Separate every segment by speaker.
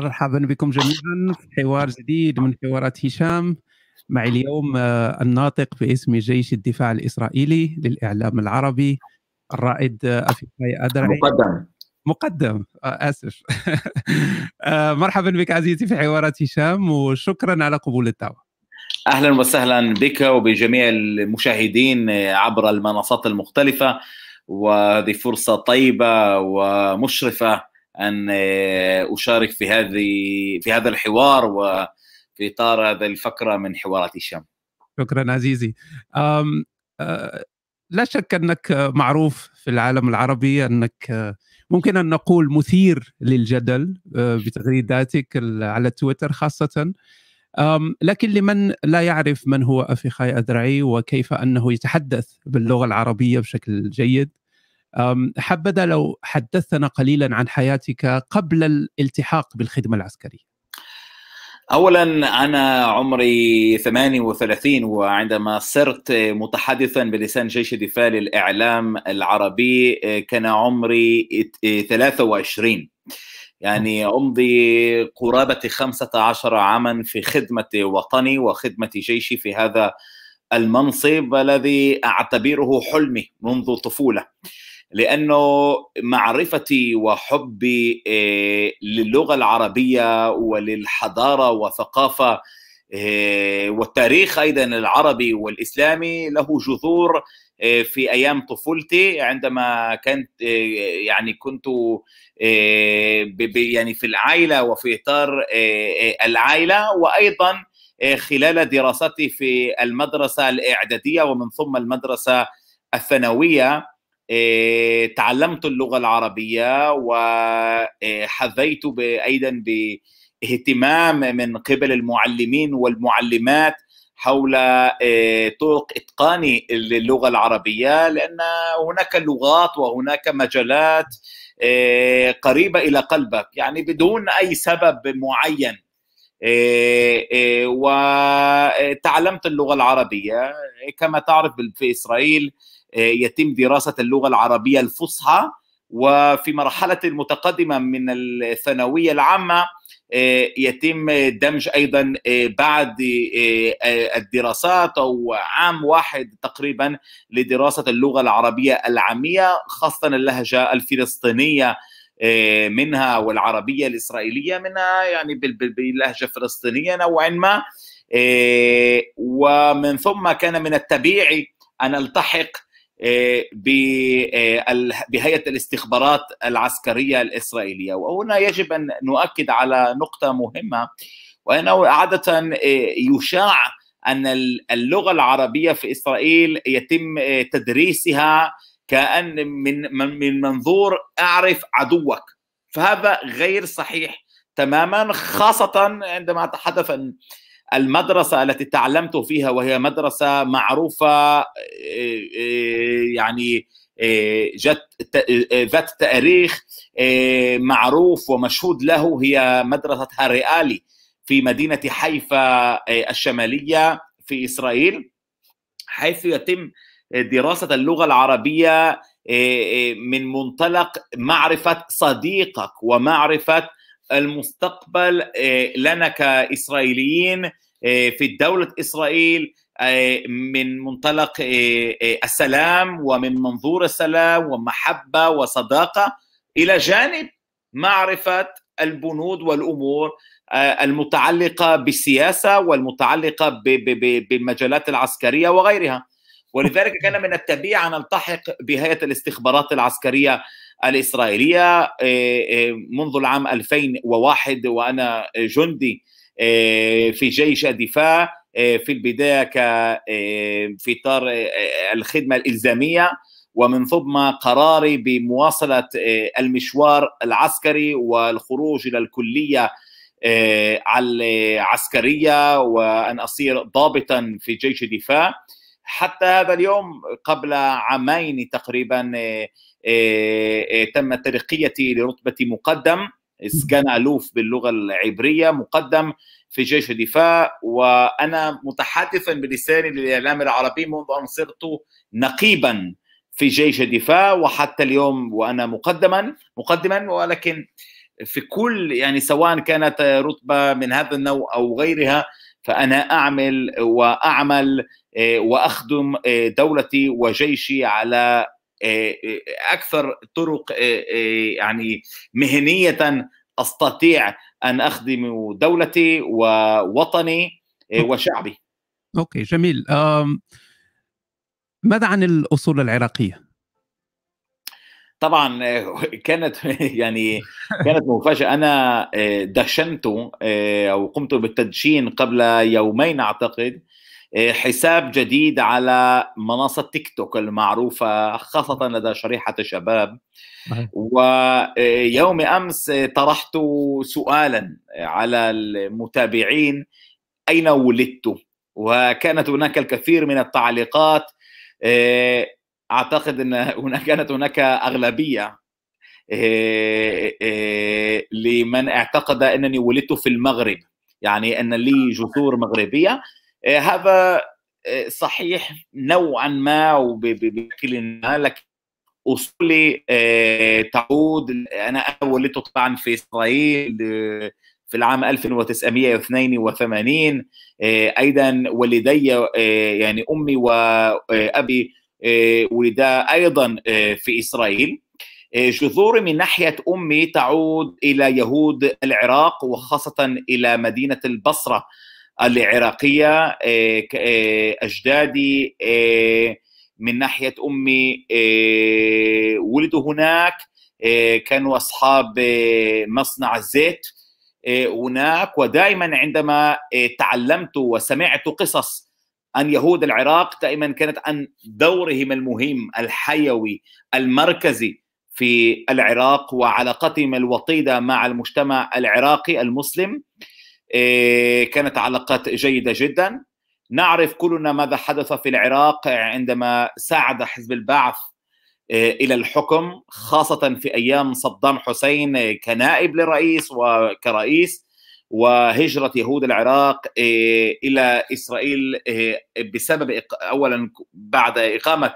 Speaker 1: مرحبا بكم جميعا في حوار جديد من حوارات هشام. معي اليوم آه، الناطق باسم جيش الدفاع الإسرائيلي للإعلام العربي الرائد افيفاي أدرعي.
Speaker 2: مقدم.
Speaker 1: مقدم. آه، آسف. آه، مرحبا بك عزيزي في حوارات هشام وشكرا على قبول الدعوة.
Speaker 2: أهلا وسهلا بك وبجميع المشاهدين عبر المنصات المختلفة وهذه فرصة طيبة ومشرفة أن أشارك في هذه في هذا الحوار وفي إطار هذه الفقرة من حوارات الشام.
Speaker 1: شكرا عزيزي. أم أه لا شك أنك معروف في العالم العربي أنك ممكن أن نقول مثير للجدل بتغريداتك على تويتر خاصة لكن لمن لا يعرف من هو افيخاي ادرعي وكيف أنه يتحدث باللغة العربية بشكل جيد حبذا لو حدثنا قليلا عن حياتك قبل الالتحاق بالخدمة العسكرية.
Speaker 2: اولا أنا عمري 38 وعندما صرت متحدثا بلسان جيش الدفاع للإعلام العربي كان عمري 23 يعني أمضي قرابة 15 عاما في خدمة وطني وخدمة جيشي في هذا المنصب الذي أعتبره حلمي منذ طفولة. لأنه معرفتي وحبي آه، للغة العربية وللحضارة والثقافه آه، والتاريخ أيضا العربي والإسلامي له جذور آه، في أيام طفولتي. عندما كنت يعني كنت يعني في العائلة وفي إطار العائلة وأيضا خلال دراستي في المدرسة الإعدادية ومن ثم المدرسة الثانوية. تعلمت اللغة العربية وحظيت أيضا باهتمام من قبل المعلمين والمعلمات حول إيه، طرق اتقان اللغة العربية لأن هناك لغات وهناك مجالات قريبة إلى قلبك يعني بدون أي سبب معين وتعلمت اللغة العربية. كما تعرف في إسرائيل يتم دراسة اللغة العربية الفصحى وفي مرحلة متقدمة من الثانوية العامة آه، يتم دمج أيضا آه، بعد آه، الدراسات أو عام واحد تقريبا لدراسة اللغة العربية العامية خاصة اللهجة الفلسطينية منها والعربية الإسرائيلية منها يعني باللهجة الفلسطينية نوعا ما ومن ثم كان من الطبيعي أن ألتحق بهيئة الاستخبارات العسكرية الإسرائيلية. وهنا يجب أن نؤكد على نقطة مهمة وانه عادة آه، يشاع أن اللغة العربية في إسرائيل يتم تدريسها كأن من من منظور أعرف عدوك. فهذا غير صحيح تماما خاصة عندما اتحدث عن المدرسة التي تعلمت فيها وهي مدرسة معروفة آه، آه، يعني آه، جت ذات تاريخ معروف ومشهود له هي مدرسة هاريالي في مدينة حيفا الشمالية في إسرائيل حيث يتم دراسة اللغة العربية من منطلق معرفة صديقك ومعرفة المستقبل لنا كإسرائيليين. في دولة إسرائيل آه، من منطلق آه، السلام ومن منظور السلام ومحبة وصداقة إلى جانب معرفة البنود والأمور المتعلقة بالسياسة والمتعلقة بالمجالات العسكرية وغيرها. ولذلك كان من الطبيعي أن نلتحق بهيئة الاستخبارات العسكرية الإسرائيلإسرائيلية منذ العام 2001 وأنا جندي آه، في جيش الدفاع آه، في البداية ك آه، في إطار الخدمة الإلزامية ومن ثم قراري بمواصلة المشوار العسكري والخروج إلى الكلية العسكرية وأن أصير ضابطا في جيش الدفاع. حتى هذا اليوم قبل عامين تقريبا تم ترقيتي لرتبة مقدم. سجان ألوف باللغة العبرية مقدم في جيش الدفاع وأنا متحدثا بلساني للإعلام العربي منذ أن صرت نقيبا في جيش الدفاع وحتى اليوم وأنا مقدما مقدما ولكن في كل يعني سواء كانت رتبة من هذا النوع أو غيرها فأنا أعمل وأعمل وأخدم دولتي وجيشي على أكثر طرق يعني مهنية أستطيع أن أخدم دولتي ووطني وشعبي.
Speaker 1: okay جميل. ماذا عن الأصول العراقية؟
Speaker 2: طبعا كانت يعني كانت مفاجاه أنا دشنت أو قمت بالتدشين قبل يومين أعتقد حساب جديد على منصة تيك توك المعروفة خاصة لدى شريحة الشباب. ويوم أمس طرحت سؤالا على المتابعين أين ولدت؟ وكانت هناك الكثير من التعليقات أعتقد إن هناك كانت هناك أغلبية لمن اعتقد إنني ولدت في المغرب. يعني أن لي جذور مغربية هذا صحيح نوعا ما وبشكل ما لكن أصولي تعود أنا ولدت طبعا في إسرائيل في العام 1982 أيضا والدي يعني أمي وابي ولدا أيضا في إسرائيل. جذوري من ناحية أمي تعود إلى يهود العراق وخاصة إلى مدينة البصرة. العراقية أجدادي من ناحية أمي ولدوا هناك كانوا أصحاب مصنع الزيت هناك. ودائما عندما تعلمت وسمعت قصص عن يهود العراق دائما كانت عن دورهم المهم الحيوي المركزي في العراق وعلاقتهم الوطيدة مع المجتمع العراقي المسلم. كانت علاقات جيدة جدا. نعرف كلنا ماذا حدث في العراق عندما ساعد حزب البعث إلى الحكم خاصة في أيام صدام حسين كنائب للرئيس وكرئيس وهجرة يهود العراق إلى إسرائيل بسبب اولا بعد إقامة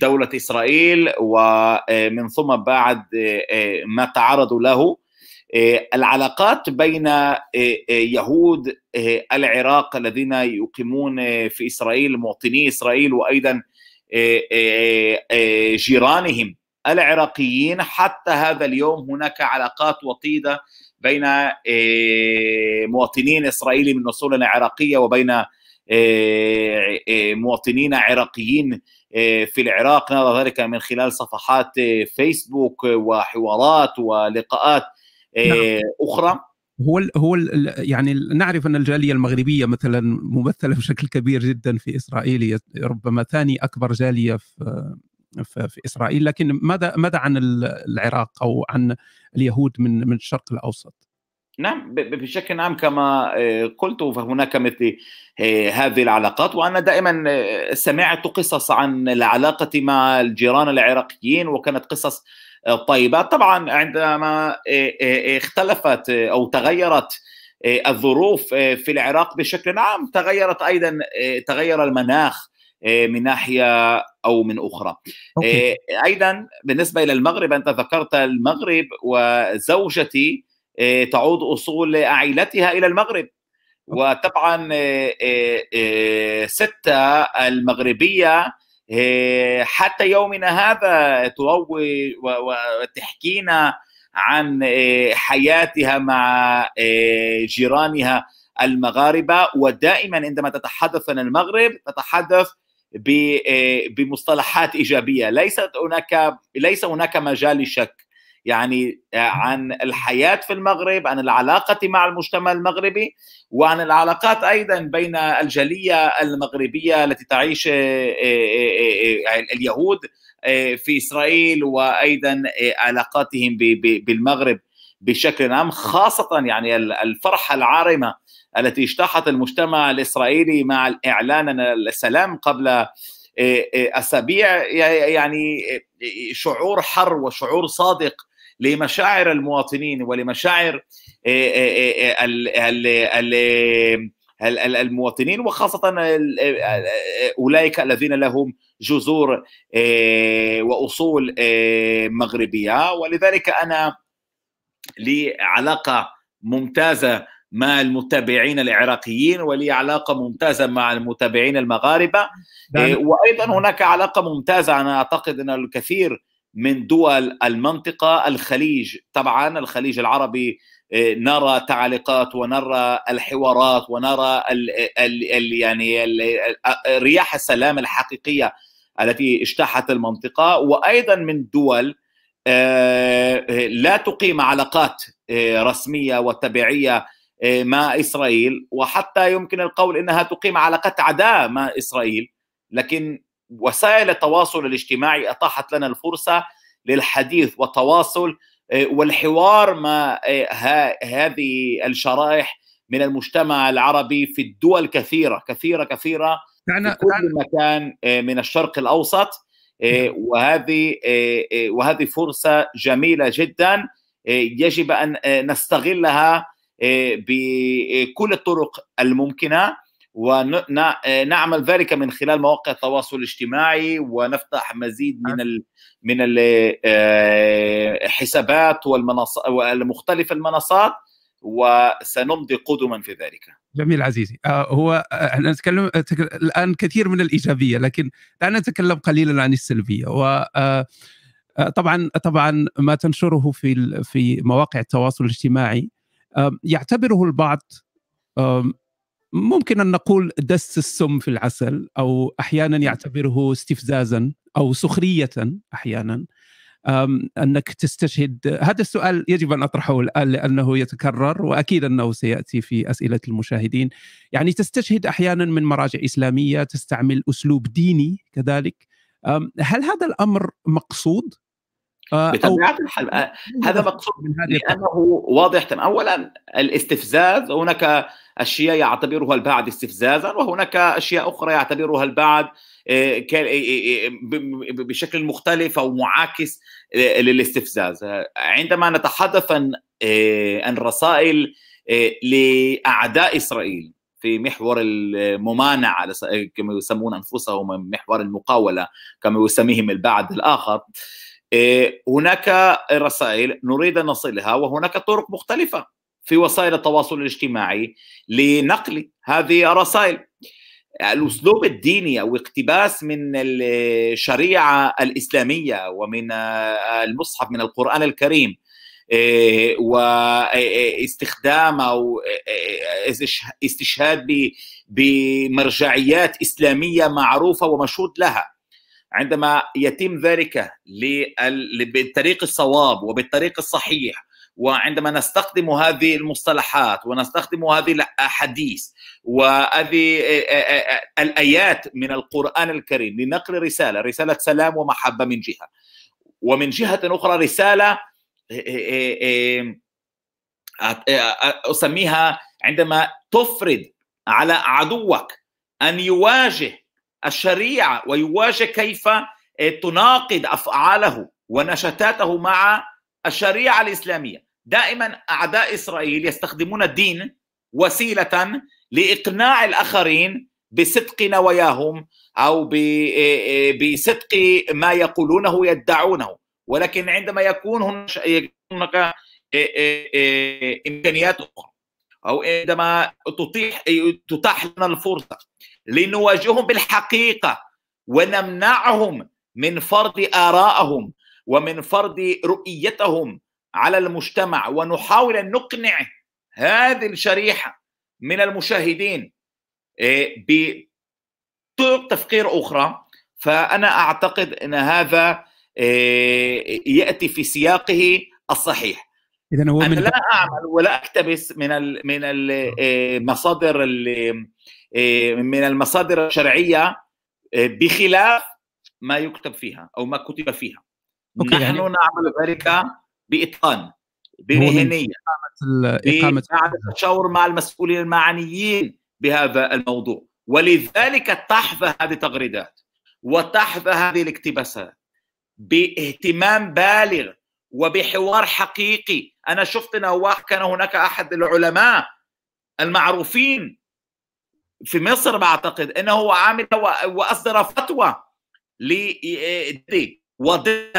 Speaker 2: دولة إسرائيل ومن ثم بعد ما تعرضوا له. العلاقات بين يهود العراق الذين يقيمون في إسرائيل مواطني إسرائيل وأيضا جيرانهم العراقيين. حتى هذا اليوم هناك علاقات وطيدة بين مواطنين اسرائيلي من أصول عراقية وبين مواطنين عراقيين في العراق. نرى ذلك من خلال صفحات فيسبوك وحوارات ولقاءات. نعم. أخرى
Speaker 1: هو ال هو ال يعني نعرف أن الجالية المغربية مثلا ممثلة بشكل كبير جدا في إسرائيل ربما ثاني أكبر جالية في في إسرائيل لكن ماذا ماذا عن العراق أو عن اليهود من من الشرق الأوسط؟
Speaker 2: نعم بشكل عام كما قلت فهناك مثل هذه العلاقات وأنا دائما سمعت قصص عن العلاقة مع الجيران العراقيين وكانت قصص طيبة. طبعا عندما اختلفت أو تغيرت الظروف في العراق بشكل عام تغيرت أيضا تغير المناخ من ناحية أو من أخرى. أوكي. أيضا بالنسبة إلى المغرب أنت ذكرت المغرب وزوجتي تعود أصول عائلتها إلى المغرب. وطبعا ستة المغربية حتى يومنا هذا تروي وتحكينا عن حياتها مع جيرانها المغاربة. ودائما عندما تتحدث عن المغرب تتحدث بمصطلحات إيجابية. ليست هناك ليس هناك مجال للشك يعني عن الحياة في المغرب عن العلاقة مع المجتمع المغربي وعن العلاقات أيضا بين الجالية المغربية التي تعيش اليهود في إسرائيل وأيضا علاقاتهم بالمغرب بشكل عام خاصة يعني الفرحة العارمة التي اجتاحت المجتمع الإسرائيلي مع الإعلان عن السلام قبل أسابيع يعني شعور حر وشعور صادق لمشاعر المواطنين ولمشاعر المواطنين وخاصة أولئك الذين لهم جذور وأصول مغربية. ولذلك أنا لي علاقه ممتازة مع المتابعين العراقيين ولي علاقه ممتازة مع المتابعين المغاربة. وأيضا هناك علاقة ممتازة أنا أعتقد أن الكثير من دول المنطقة. الخليج طبعا الخليج العربي نرى تعليقات ونرى الحوارات ونرى ال ال ال يعني ال رياح السلام الحقيقية التي اجتاحت المنطقة. وأيضا من دول لا تقيم علاقات رسمية وتبعية مع إسرائيل. وحتى يمكن القول إنها تقيم علاقات عداء مع إسرائيل لكن وسائل التواصل الاجتماعي اتاحت لنا الفرصة للحديث والتواصل والحوار مع هذه الشرائح من المجتمع العربي في الدول كثيرة كثيرة كثيرة في كل مكان من الشرق الأوسط وهذه وهذه فرصة جميلة جدا يجب أن نستغلها بكل الطرق الممكنة. ونعمل ذلك من خلال مواقع التواصل الاجتماعي ونفتح مزيد من ال من الحسابات والمنصات والمختلف المنصات وسنمضي قدما في ذلك.
Speaker 1: جميل عزيزي. آه هو إحنا نتكلم الآن كثير من الإيجابية لكن دعنا نتكلم قليلا عن السلبية. و طبعا طبعا ما تنشره في في مواقع التواصل الاجتماعي يعتبره البعض ممكن أن نقول دس السم في العسل أو أحيانا يعتبره استفزازا أو سخرية أحيانا. أنك تستشهد. هذا السؤال يجب أن أطرحه الآن لأنه يتكرر وأكيد أنه سيأتي في أسئلة المشاهدين. يعني تستشهد أحيانا من مراجع إسلامية تستعمل أسلوب ديني كذلك. هل هذا الأمر مقصود؟
Speaker 2: بطبيعة الحال هذا مقصود من هذه لأنه واضح اولا الاستفزاز هناك أشياء يعتبرها البعض استفزازا وهناك أشياء أخرى يعتبرها البعض بشكل مختلف أو معاكس للاستفزاز. عندما نتحدث عن رسائل لأعداء إسرائيل في محور الممانعة كما يسمون أنفسهم محور المقاولة كما يسميهم البعض الآخر هناك رسائل نريد ان نصلها وهناك طرق مختلفة. في وسائل التواصل الاجتماعي لنقل هذه الرسائل. الأسلوب الديني أو اقتباس من الشريعة الإسلامية ومن المصحف من القرآن الكريم واستخدام أو استشهاد بمرجعيات إسلامية معروفة ومشهود لها. عندما يتم ذلك بالطريق الصواب وبالطريق الصحيح وعندما نستخدم هذه المصطلحات ونستخدم هذه الأحاديث وهذه الآيات من القرآن الكريم لنقل رسالة رسالة سلام ومحبة من جهة. ومن جهة أخرى رسالة أسميها عندما تفرض على عدوك أن يواجه الشريعة ويواجه كيف تناقض أفعاله ونشاتاته مع الشريعة الإسلامية. دائما أعداء إسرائيل يستخدمون الدين وسيلة لإقناع الآخرين بصدق نواياهم أو بصدق ما يقولونه يدعونه ولكن عندما يكون هناك إمكانيات أخرى أو عندما تطيح تتاح لنا الفرصة لنواجههم بالحقيقة ونمنعهم من فرض ارائهم ومن فرض رؤيتهم على المجتمع ونحاول أن نقنع هذه الشريحة من المشاهدين بطرق تفكير أخرى. فأنا أعتقد إن هذا يأتي في سياقه الصحيح. اذا هو أنا لا أعمل ولا أقتبس من من المصادر من المصادر الشرعية بخلاف ما يكتب فيها أو ما كتب فيها. أوكي نحن يعني... نعمل ذلك بإتقان بمهنية إقامة التشاور مع المسؤولين المعنيين بهذا الموضوع. ولذلك تحظى هذه التغريدات وتحظى هذه الاقتباسات باهتمام بالغ وبحوار حقيقي. أنا شفت انه كان هناك أحد العلماء المعروفين في مصر بعتقد إنه هو عامل وأصدر فتوى ل وضد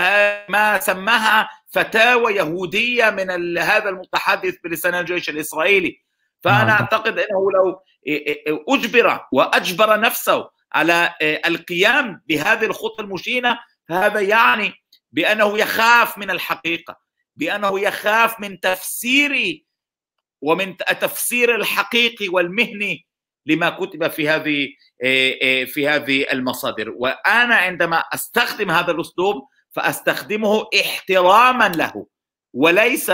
Speaker 2: ما سماها فتاوى يهودية من هذا المتحدث بلسان الجيش الإسرائيلي فأنا نعم. أعتقد إنه لو أجبر وأجبر نفسه على القيام بهذه الخطة المشينة فهذا يعني بأنه يخاف من الحقيقة بأنه يخاف من تفسير ومن التفسير الحقيقي والمهني لما كتب في هذه في هذه المصادر وأنا عندما أستخدم هذا الأسلوب فأستخدمه احتراما له وليس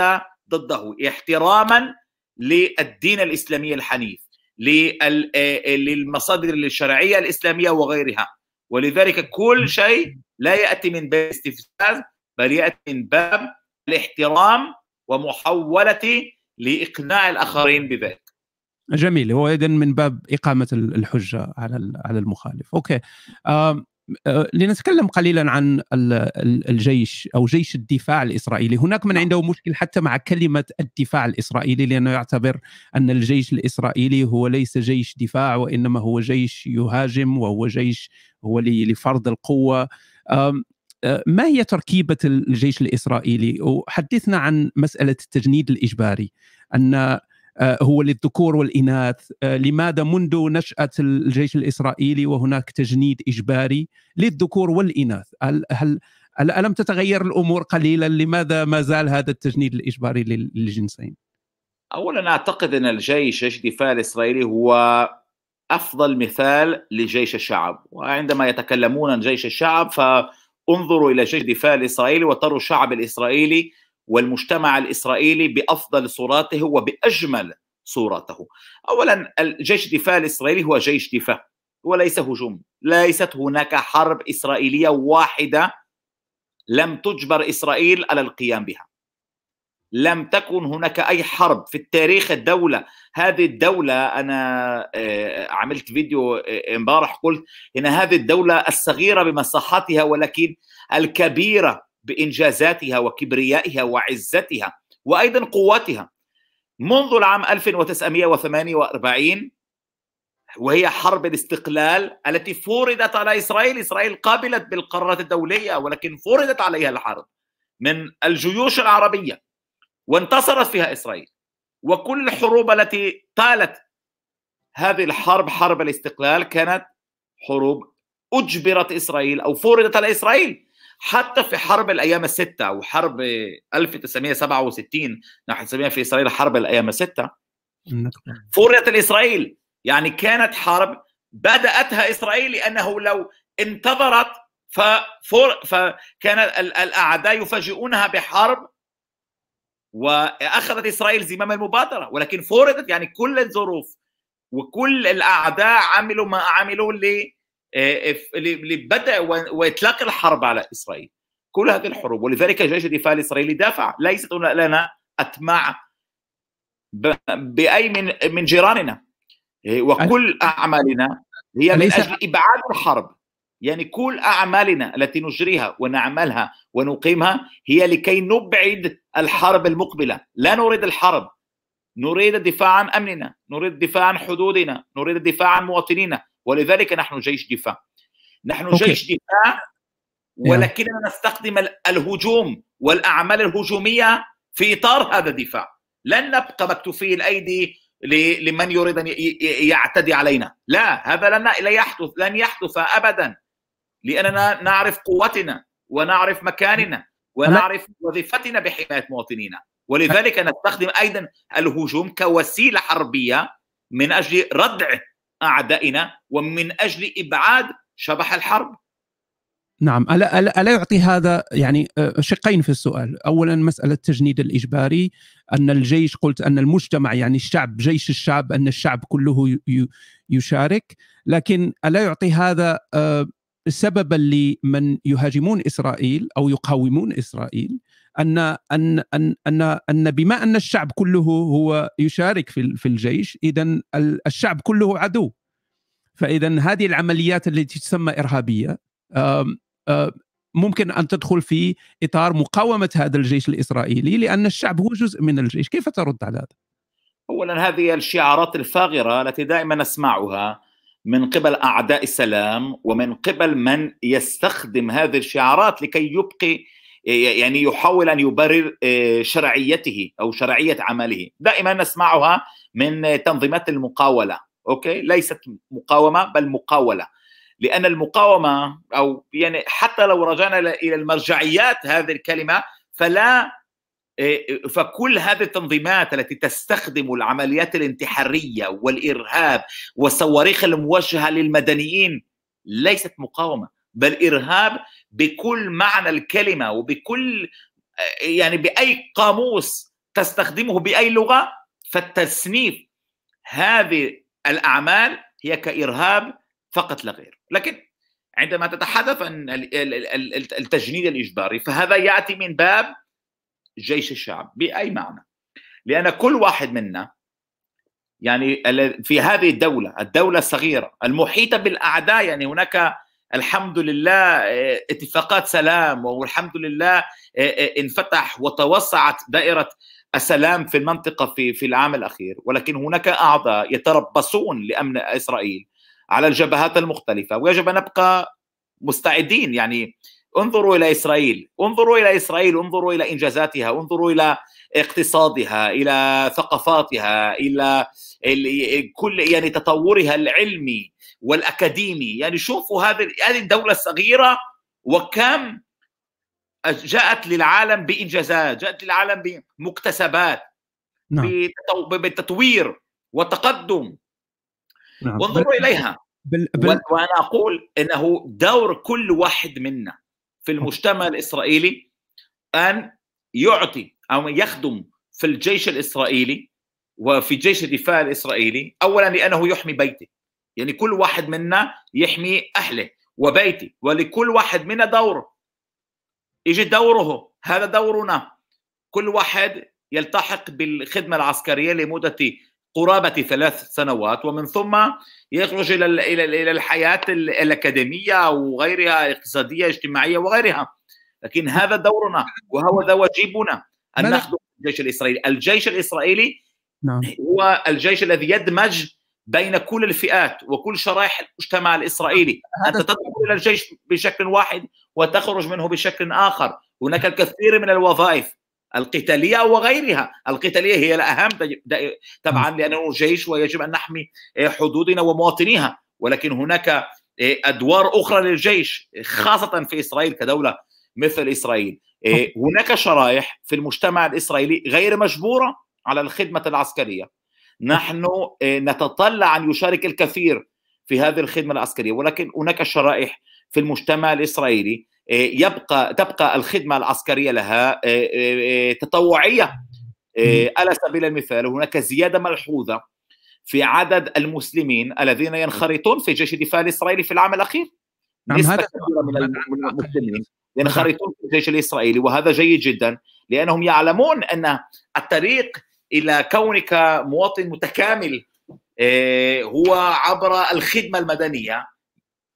Speaker 2: ضده احتراما للدين الإسلامي الحنيف للمصادر الشرعية الإسلامية وغيرها. ولذلك كل شيء لا يأتي من باب الاستفزاز بل يأتي من باب الاحترام ومحاوله لإقناع الآخرين بذلك.
Speaker 1: جميل. هو اذا من باب إقامة الحجة على على المخالف. أوكي. آه، لنتكلم قليلا عن الجيش أو جيش الدفاع الإسرائيلي، هناك من عنده مشكل حتى مع كلمة الدفاع الإسرائيلي لأنه يعتبر أن الجيش الإسرائيلي هو ليس جيش دفاع وإنما هو جيش يهاجم وهو جيش هو لفرض القوة. آه، ما هي تركيبة الجيش الإسرائيلي؟ وحدثنا عن مسألة التجنيد الإجباري أن هو للذكور والإناث. آه، لماذا منذ نشأة الجيش الإسرائيلي وهناك تجنيد إجباري للذكور والإناث؟ هل, هل ألم تتغير الأمور قليلا؟ لماذا ما زال هذا التجنيد الإجباري للجنسين؟
Speaker 2: أولا أعتقد أن الجيش جيش الدفاع الإسرائيلي هو أفضل مثال لجيش الشعب. وعندما يتكلمون عن جيش الشعب فانظروا إلى جيش الدفاع الإسرائيلي وتروا الشعب الإسرائيلي والمجتمع الإسرائيلي بأفضل صوراته وبأجمل صورته. اولا الجيش الدفاع الإسرائيلي هو جيش دفاع وليس هجوم، ليست هناك حرب إسرائيلية واحدة لم تجبر إسرائيل على القيام بها. لم تكن هناك أي حرب في التاريخ الدولة هذه الدولة أنا آه، عملت فيديو آه، امبارح قلت إن هذه الدولة الصغيرة بمساحتها ولكن الكبيرة بإنجازاتها وكبريائها وعزتها وأيضا قوتها منذ العام 1948 وهي حرب الاستقلال التي فرضت على إسرائيل، إسرائيل قابلت بالقرارات الدولية ولكن فرضت عليها الحرب من الجيوش العربية وانتصرت فيها إسرائيل. وكل الحروب التي طالت هذه الحرب حرب الاستقلال كانت حروب أجبرت إسرائيل أو فرضت على إسرائيل حتى في حرب الأيام الستة وحرب 1967 نحن نسميها في إسرائيل حرب الأيام الستة فرضت الإسرائيل. يعني كانت حرب بدأتها إسرائيل لأنه لو انتظرت ففر فكان الأعداء يفاجئونها بحرب وأخذت إسرائيل زمام المبادرة. ولكن فرضت يعني كل الظروف وكل الأعداء عملوا ما عملوا آه، لبدء واطلاق الحرب على إسرائيل. كل هذه الحروب ولذلك جيش الدفاع الإسرائيلي دافع. ليست لنا اطماع بأي من من جيراننا. آه، وكل أعمالنا هي من أجل إبعاد الحرب. يعني كل أعمالنا التي نجريها ونعملها ونقيمها هي لكي نبعد الحرب المقبلة. لا نريد الحرب. نريد الدفاع عن أمننا. نريد الدفاع عن حدودنا. نريد الدفاع عن مواطنينا. ولذلك نحن جيش دفاع. نحن أوكي. جيش دفاع ولكننا نستخدم الهجوم والأعمال الهجومية في إطار هذا الدفاع. لن نبقى مكتوفي الأيدي لمن يريد أن يعتدي علينا. لا هذا لن لا يحدث لن يحدث ابدا. لأننا نعرف قوتنا ونعرف مكاننا ونعرف وظيفتنا بحماية مواطنينا. ولذلك نستخدم أيضا الهجوم كوسيلة حربية من أجل ردع أعدائنا ومن أجل إبعاد شبح الحرب.
Speaker 1: نعم ألا, ألا, ألا يعطي هذا يعني آه، شقين في السؤال. أولا مسألة التجنيد الإجباري أن الجيش قلت أن المجتمع يعني الشعب جيش الشعب أن الشعب كله يشارك. لكن ألا يعطي هذا آه، سببا لمن يهاجمون إسرائيل أو يقاومون إسرائيل؟ ان ان ان ان, أن بما أن الشعب كله هو يشارك في في الجيش اذا الشعب كله عدو فاذا هذه العمليات التي تسمى إرهابية ممكن أن تدخل في إطار مقاومة هذا الجيش الإسرائيلي لأن الشعب هو جزء من الجيش، كيف ترد على هذا؟
Speaker 2: اولا هذه الشعارات الفاغرة التي دائما نسمعها من قبل أعداء السلام ومن قبل من يستخدم هذه الشعارات لكي يبقي يعني يحاول أن يبرر شرعيته أو شرعية عمله. دائما نسمعها من تنظيمات المقاولة أوكي؟ ليست مقاومة بل مقاولة. لأن المقاومة أو يعني حتى لو رجعنا إلى المرجعيات هذه الكلمة فلا فكل هذه التنظيمات التي تستخدم العمليات الانتحارية والإرهاب والصواريخ الموجهه للمدنيين ليست مقاومة بل إرهاب بكل معنى الكلمة وبكل يعني بأي قاموس تستخدمه بأي لغة فالتصنيف هذه الأعمال هي كإرهاب فقط لا غير. لكن عندما تتحدث عن التجنيد الإجباري فهذا يأتي من باب جيش الشعب. بأي معنى؟ لأن كل واحد منا يعني في هذه الدولة الدولة الصغيرة المحيطة بالأعداء يعني هناك الحمد لله اتفاقات سلام والحمد لله انفتح وتوسعت دائرة السلام في المنطقة في في العام الأخير. ولكن هناك أعضاء يتربصون لأمن إسرائيل على الجبهات المختلفة. ويجب أن نبقى مستعدين يعني انظروا إلى إسرائيل انظروا إلى إسرائيل انظروا إلى إنجازاتها انظروا إلى اقتصادها إلى ثقافاتها إلى كل يعني تطورها العلمي. والأكاديمي يعني شوفوا هذه هذه الدولة الصغيرة وكم جاءت للعالم بإنجازات جاءت للعالم بمكتسبات نعم. بالتطوير والتقدم نعم. وانظروا إليها بل... بل... وأنا أقول إنه دور كل واحد منا في المجتمع الإسرائيلي أن يعطي أو يخدم في الجيش الإسرائيلي وفي جيش الدفاع الإسرائيلي اولا لأنه يحمي بيته يعني كل واحد منا يحمي أهله وبيته ولكل واحد منا دور يجي دوره هذا دورنا. كل واحد يلتحق بالخدمة العسكرية لمدة قرابة ثلاث سنوات ومن ثم يخرج إلى إلى إلى الحياة الأكاديمية وغيرها الاقتصاديه الاجتماعيه وغيرها. لكن هذا دورنا وهو ذا واجبنا أن نخدم الجيش الإسرائيلي. الجيش الإسرائيلي نعم. هو الجيش الذي يدمج بين كل الفئات وكل شرائح المجتمع الإسرائيلي. أنت تدخل إلى الجيش بشكل واحد وتخرج منه بشكل آخر. هناك الكثير من الوظائف القتالية وغيرها القتالية هي الأهم طبعا لأنه جيش ويجب أن نحمي حدودنا ومواطنيها. ولكن هناك أدوار أخرى للجيش خاصة في إسرائيل كدولة مثل إسرائيل. هناك شرائح في المجتمع الإسرائيلي غير مجبورة على الخدمة العسكرية. نحن نتطلع أن يشارك الكثير في هذه الخدمة العسكرية. ولكن هناك شرائح في المجتمع الإسرائيلي يبقى تبقى الخدمة العسكرية لها تطوعية على سبيل المثال هناك زيادة ملحوظة في عدد المسلمين الذين ينخرطون في جيش الدفاع الإسرائيلي في العام الأخير. نعم نسبة كبيرة من المسلمين ينخرطون في الجيش الإسرائيلي وهذا جيد جدا لأنهم يعلمون أن الطريق إلى كونك مواطن متكامل هو عبر الخدمة المدنية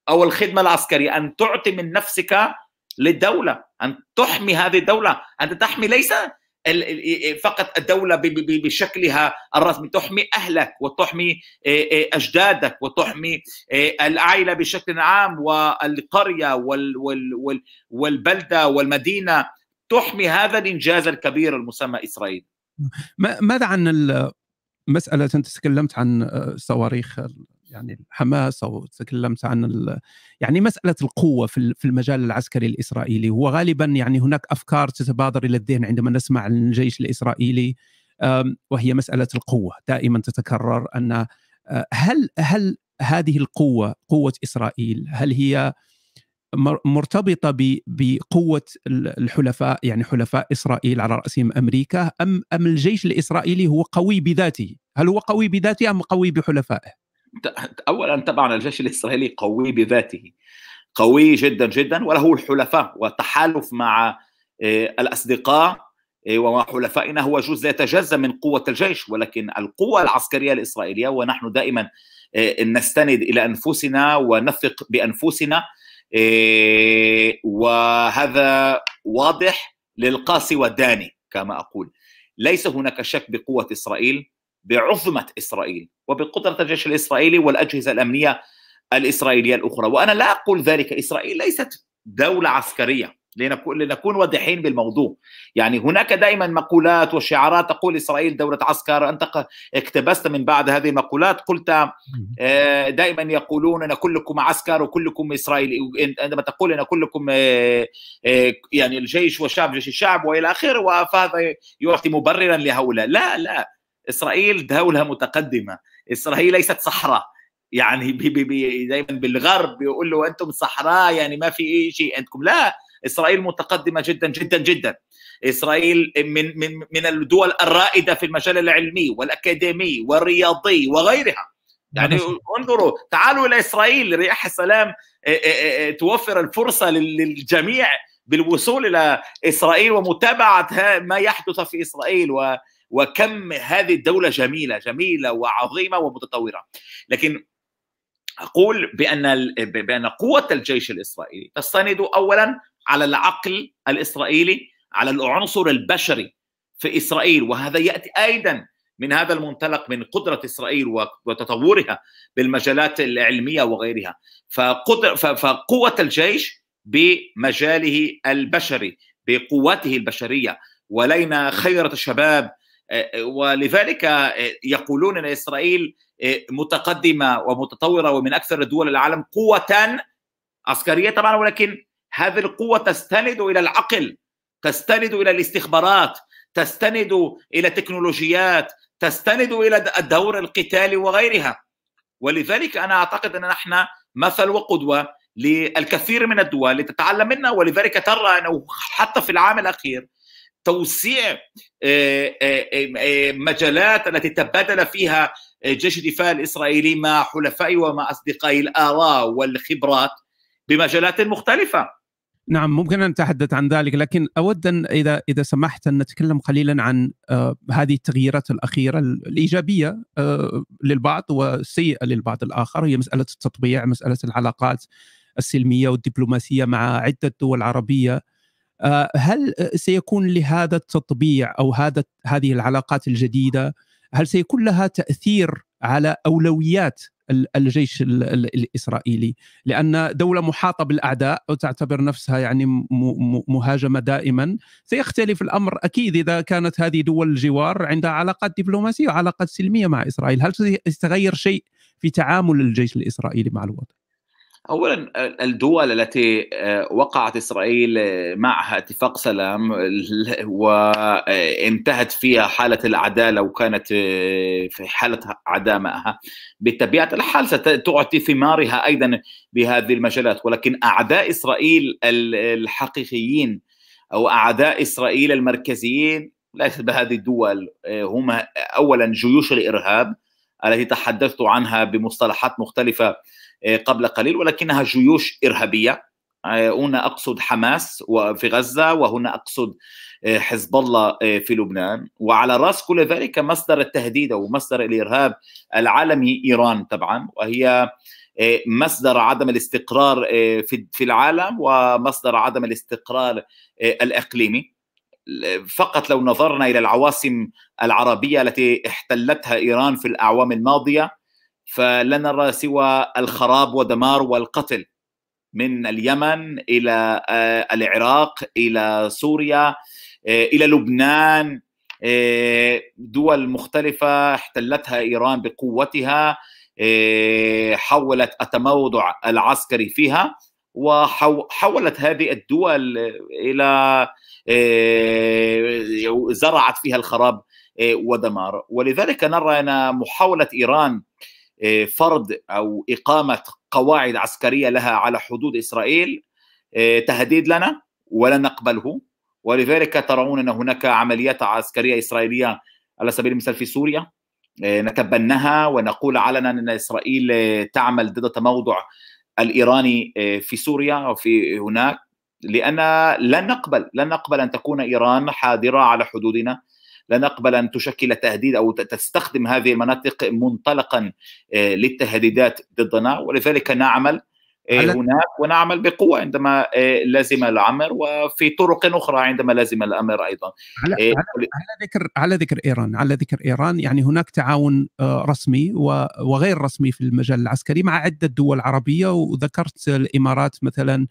Speaker 2: أو الخدمة العسكرية. أن تعطي من نفسك للدولة أن تحمي هذه الدولة. أنت تحمي ليس فقط الدولة بشكلها الرسمي تحمي أهلك وتحمي أجدادك وتحمي العائلة بشكل عام والقرية والبلدة والمدينة. تحمي هذا الإنجاز الكبير المسمى إسرائيل.
Speaker 1: ماذا عن مسألة أنت تكلمت عن صواريخ يعني الحماس أو تكلمت عن يعني مسألة القوة في في المجال العسكري الإسرائيلي. هو غالبا يعني هناك أفكار تتبادر إلى الذهن عندما نسمع عن الجيش الإسرائيلي وهي مسألة القوة. دائما تتكرر أن هل هل هذه القوة قوة إسرائيل هل هي مرتبطة بقوة الحلفاء يعني حلفاء إسرائيل على رأسهم أمريكا ام أم الجيش الإسرائيلي هو قوي بذاته؟ هل هو قوي بذاته أم قوي بحلفائه؟
Speaker 2: اولا طبعا الجيش الإسرائيلي قوي بذاته قوي جدا جدا وله الحلفاء والتحالف مع الأصدقاء ومع حلفائنا هو جزء يتجزأ من قوة الجيش ولكن القوة العسكرية الإسرائيلية ونحن دائما نستند إلى أنفسنا ونثق بأنفسنا وهذا واضح للقاسي والداني كما أقول. ليس هناك شك بقوة إسرائيل بعظمة إسرائيل وبقدرة الجيش الإسرائيلي والأجهزة الأمنية الإسرائيلية الأخرى. وأنا لا أقول ذلك. إسرائيل ليست دولة عسكرية. لنكون واضحين بالموضوع. يعني هناك دائما مقولات وشعارات تقول إسرائيل دولة عسكر أنت اقتبست من بعد هذه المقولات. قلت آه، دائما يقولون إن كلكم عسكر وكلكم إسرائيلي عندما تقول إن كلكم آه، آه، يعني الجيش والشعب جيش الشعب وإلى آخره فهذا يعطي مبررا لهؤلاء. لا لا. إسرائيل دولة متقدمة. إسرائيل ليست صحراء. يعني بي بي بي دايما بالغرب بيقول له أنتم صحراء يعني ما في أي شيء عندكم. لا. إسرائيل متقدمة جدا جدا جدا. إسرائيل من من من الدول الرائدة في المجال العلمي والأكاديمي والرياضي وغيرها. يعني انظروا تعالوا إلى إسرائيل رياح السلام توفر الفرصة للجميع بالوصول إلى إسرائيل ومتابعة ما يحدث في إسرائيل و وكم هذه الدولة جميلة جميلة وعظيمة ومتطورة. لكن أقول بأن بأن قوة الجيش الإسرائيلي تستند أولا على العقل الإسرائيلي على العنصر البشري في إسرائيل. وهذا يأتي أيضا من هذا المنطلق من قدرة إسرائيل وتطورها بالمجالات العلمية وغيرها. فقدر فقوة الجيش بمجاله البشري بقوته البشرية. ولينا خيرة الشباب. ولذلك يقولون إن إسرائيل متقدمة ومتطورة ومن أكثر دول العالم قوة عسكرية طبعا ولكن هذه القوة تستند إلى العقل تستند إلى الاستخبارات تستند إلى تكنولوجيات تستند إلى الدور القتالي وغيرها. ولذلك أنا أعتقد أن نحن مثل وقدوة للكثير من الدول لتتعلم منا ولذلك ترى أنه حتى في العام الأخير توسيع آه، آه، آه، مجالات التي تبادل فيها جيش الدفاع الإسرائيلي مع حلفائه ومع أصدقائه الآراء والخبرات بمجالات مختلفة.
Speaker 1: نعم ممكن أن نتحدث عن ذلك لكن أود أن إذا إذا سمحت أن نتكلم قليلا عن آه هذه التغييرات الأخيرة الإيجابية آه للبعض والسيئه للبعض الآخر هي مسألة التطبيع مسألة العلاقات السلمية والدبلوماسية مع عدة دول عربية. آه هل سيكون لهذا التطبيع أو هذا هذه العلاقات الجديدة هل سيكون لها تأثير على أولويات الجيش الإسرائيلي لأن دولة محاطة بالأعداء وتعتبر نفسها يعني مهاجمة دائما. سيختلف الأمر أكيد إذا كانت هذه دول الجوار عندها علاقات دبلوماسية وعلاقات سلمية مع إسرائيل. هل سيتغير شيء في تعامل الجيش الإسرائيلي مع الوضع
Speaker 2: اولا الدول التي آه، وقعت إسرائيل آه، معها اتفاق سلام وانتهت فيها حالة العداله وكانت آه، في حالة عداء معها. بطبيعه الحال ستعطي ثمارها أيضا بهذه المجالات. ولكن أعداء إسرائيل الحقيقيين أو أعداء إسرائيل المركزيين ليست بهذه الدول هم اولا جيوش الإرهاب التي تحدثت عنها بمصطلحات مختلفة. آه، قبل قليل ولكنها جيوش إرهابية. آه، هنا أقصد حماس في غزة وهنا أقصد آه، حزب الله في لبنان. وعلى رأس كل ذلك مصدر التهديد أو مصدر الإرهاب العالمي إيران طبعا. وهي مصدر عدم الاستقرار في العالم ومصدر عدم الاستقرار الإقليمي. فقط لو نظرنا إلى العواصم العربية التي احتلتها إيران في الأعوام الماضية فلا نرى سوى الخراب ودمار والقتل من اليمن إلى آه، العراق إلى سوريا آه، إلى لبنان آه، دول مختلفة احتلتها إيران بقوتها حولت التموضع العسكري فيها وحولت هذه الدول إلى زرعت فيها الخراب ودمار. ولذلك نرى أن محاولة إيران فرض أو إقامة قواعد عسكرية لها على حدود إسرائيل آه، تهديد لنا ولا نقبله. ولذلك ترون أن هناك عمليات عسكرية إسرائيلية على سبيل المثال في سوريا آه، نتبناها ونقول علنا أن إسرائيل تعمل ضد التموضع الإيراني في سوريا وفي هناك لأن لن نقبل لن نقبل أن تكون إيران حاضرة على حدودنا. لا نقبل أن تشكل تهديد أو تستخدم هذه المناطق منطلقا آه، للتهديدات ضدنا ولذلك نعمل آه، هناك ونعمل بقوة عندما آه، لازم الأمر وفي طرق أخرى عندما لازم الأمر أيضا.
Speaker 1: على, على ذكر على ذكر إيران على ذكر إيران يعني هناك تعاون رسمي وغير رسمي في المجال العسكري مع عدة دول عربية وذكرت الإمارات مثلا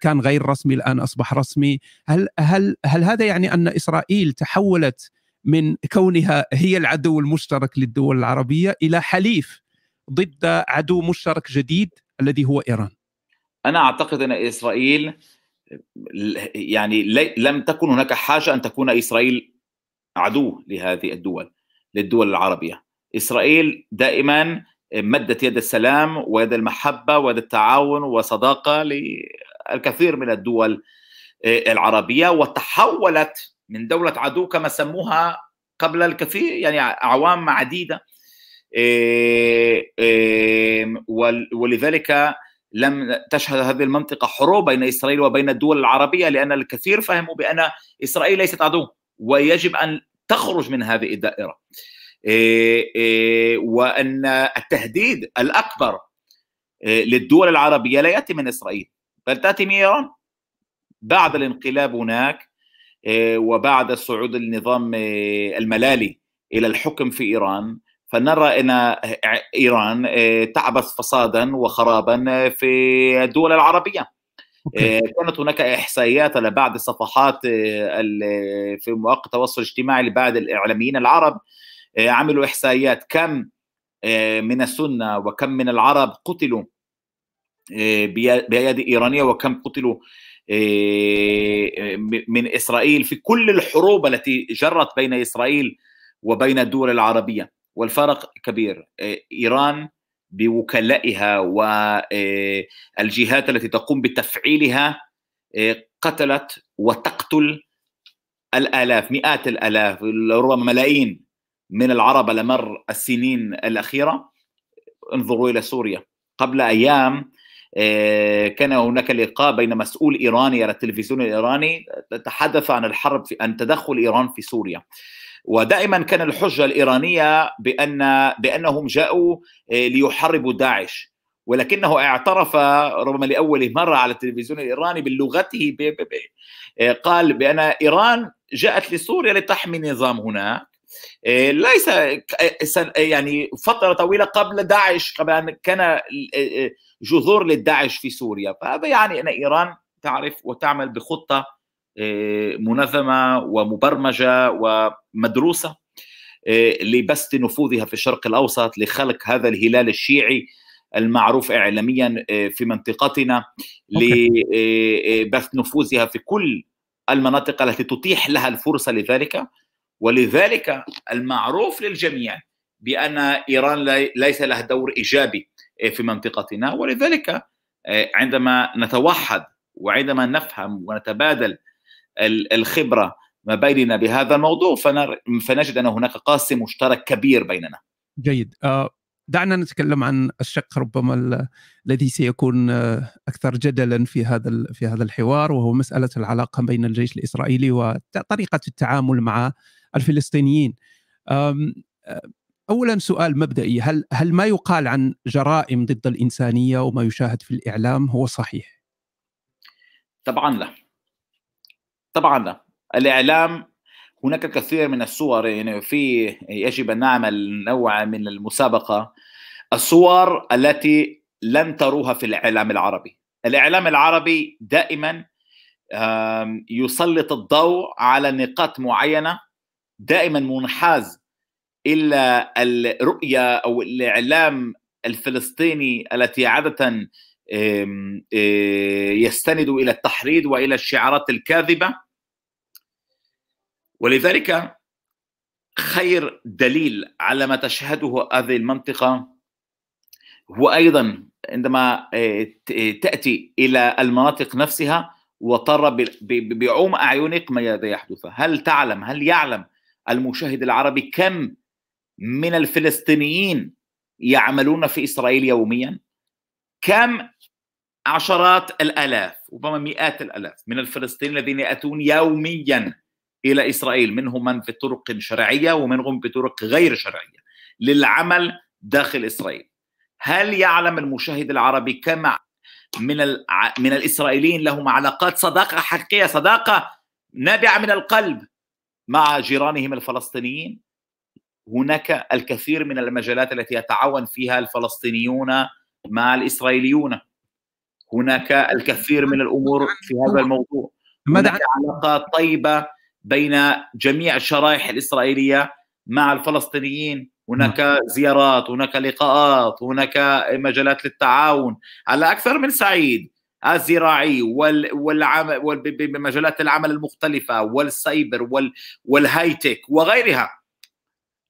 Speaker 1: كان غير رسمي الآن أصبح رسمي. هل هل هل هذا يعني أن إسرائيل تحولت من كونها هي العدو المشترك للدول العربية إلى حليف ضد عدو مشترك جديد الذي هو إيران؟
Speaker 2: أنا أعتقد أن إسرائيل يعني لم تكن هناك حاجة أن تكون إسرائيل عدو لهذه الدول للدول العربية. إسرائيل دائما مدت يد السلام ويد المحبة ويد التعاون وصداقة للكثير من الدول العربية وتحولت من دولة عدو كما سموها قبل الكثير يعني أعوام عديدة ولذلك لم تشهد هذه المنطقة حروب بين إسرائيل وبين الدول العربية لأن الكثير فهموا بأن إسرائيل ليست عدو ويجب أن تخرج من هذه الدائرة. وأن التهديد الأكبر للدول العربية لا يأتي من إسرائيل بل تأتي من إيران بعد الانقلاب هناك وبعد صعود النظام الملالي إلى الحكم في إيران فنرى إن إيران تعبث فسادا وخرابا في الدول العربية أوكي. كانت هناك إحصائيات على بعض الصفحات في مواقع التواصل الاجتماعي لبعض الإعلاميين العرب عملوا إحصائيات كم من السنة وكم من العرب قتلوا بيد إيرانية وكم قتلوا من إسرائيل في كل الحروب التي جرت بين إسرائيل وبين الدول العربية. والفرق كبير آه، إيران بوكلائها والجهات آه، التي تقوم بتفعيلها آه، قتلت وتقتل الآلاف مئات الآلاف ربما ملايين من العرب على مر السنين الأخيرة انظروا إلى سوريا. قبل أيام كان هناك لقاء بين مسؤول إيراني على التلفزيون الإيراني تحدث عن الحرب في عن تدخل إيران في سوريا. ودائما كان الحجة الإيرانية بأن بأنهم جاءوا آه، ليحاربوا داعش. ولكنه اعترف ربما لأول مرة على التلفزيون الإيراني بلغته آه، قال بأن إيران جاءت لسوريا لتحمي نظام هناك آه، ليس يعني فترة طويلة قبل داعش قبل أن كان جذور للداعش في سوريا. فهذا يعني أن إيران تعرف وتعمل بخطة آه، منظمة ومبرمجة ومدروسة آه، لبسط نفوذها في الشرق الأوسط لخلق هذا الهلال الشيعي المعروف اعلاميا آه، في منطقتنا لبث نفوذها في كل المناطق التي تتيح لها الفرصة لذلك. ولذلك المعروف للجميع بأن إيران ليس لها دور إيجابي في منطقتنا ولذلك عندما نتوحد وعندما نفهم ونتبادل الخبرة ما بيننا بهذا الموضوع فنجد أن هناك قاسم مشترك كبير بيننا.
Speaker 1: جيد آه، دعنا نتكلم عن الشق ربما الذي سيكون آه، أكثر جدلا في هذا في هذا الحوار وهو مسألة العلاقة بين الجيش الإسرائيلي وطريقة التعامل مع الفلسطينيين. اولا سؤال مبدئي هل هل ما يقال عن جرائم ضد الإنسانية وما يشاهد في الإعلام هو صحيح؟
Speaker 2: طبعا لا. طبعا لا الإعلام هناك الكثير من الصور يعني في يجب أن نعمل نوع من المسابقة الصور التي لن تروها في الإعلام العربي الإعلام العربي دائما يسلط الضوء على نقاط معينة دائما منحاز إلى الرؤية أو الإعلام الفلسطيني التي عادة يستند إلى التحريض وإلى الشعارات الكاذبة. ولذلك خير دليل على ما تشهده هذه المنطقة هو أيضا عندما تأتي إلى المناطق نفسها وترى بعوم أعينك ما يحدث؟ هل تعلم؟ هل يعلم؟ المشاهد العربي كم من الفلسطينيين يعملون في إسرائيل يوميا؟ كم عشرات الألاف ربما مئات الألاف من الفلسطينيين الذين يأتون يوميا إلى إسرائيل منهم من بطرق شرعية ومنهم بطرق غير شرعية للعمل داخل إسرائيل. هل يعلم المشاهد العربي كم من من الإسرائيليين لهم علاقات؟ صداقة حقيقية صداقة نابعة من القلب. مع جيرانهم الفلسطينيين. هناك الكثير من المجالات التي يتعاون فيها الفلسطينيون مع الإسرائيليون. هناك الكثير من الأمور في هذا الموضوع. هناك علاقات طيبة بين جميع الشرائح الإسرائيلية مع الفلسطينيين. هناك زيارات هناك لقاءات هناك مجالات للتعاون. على أكثر من صعيد الزراعي والعمل بمجالات العمل المختلفة والسايبر وال والهايتك وغيرها.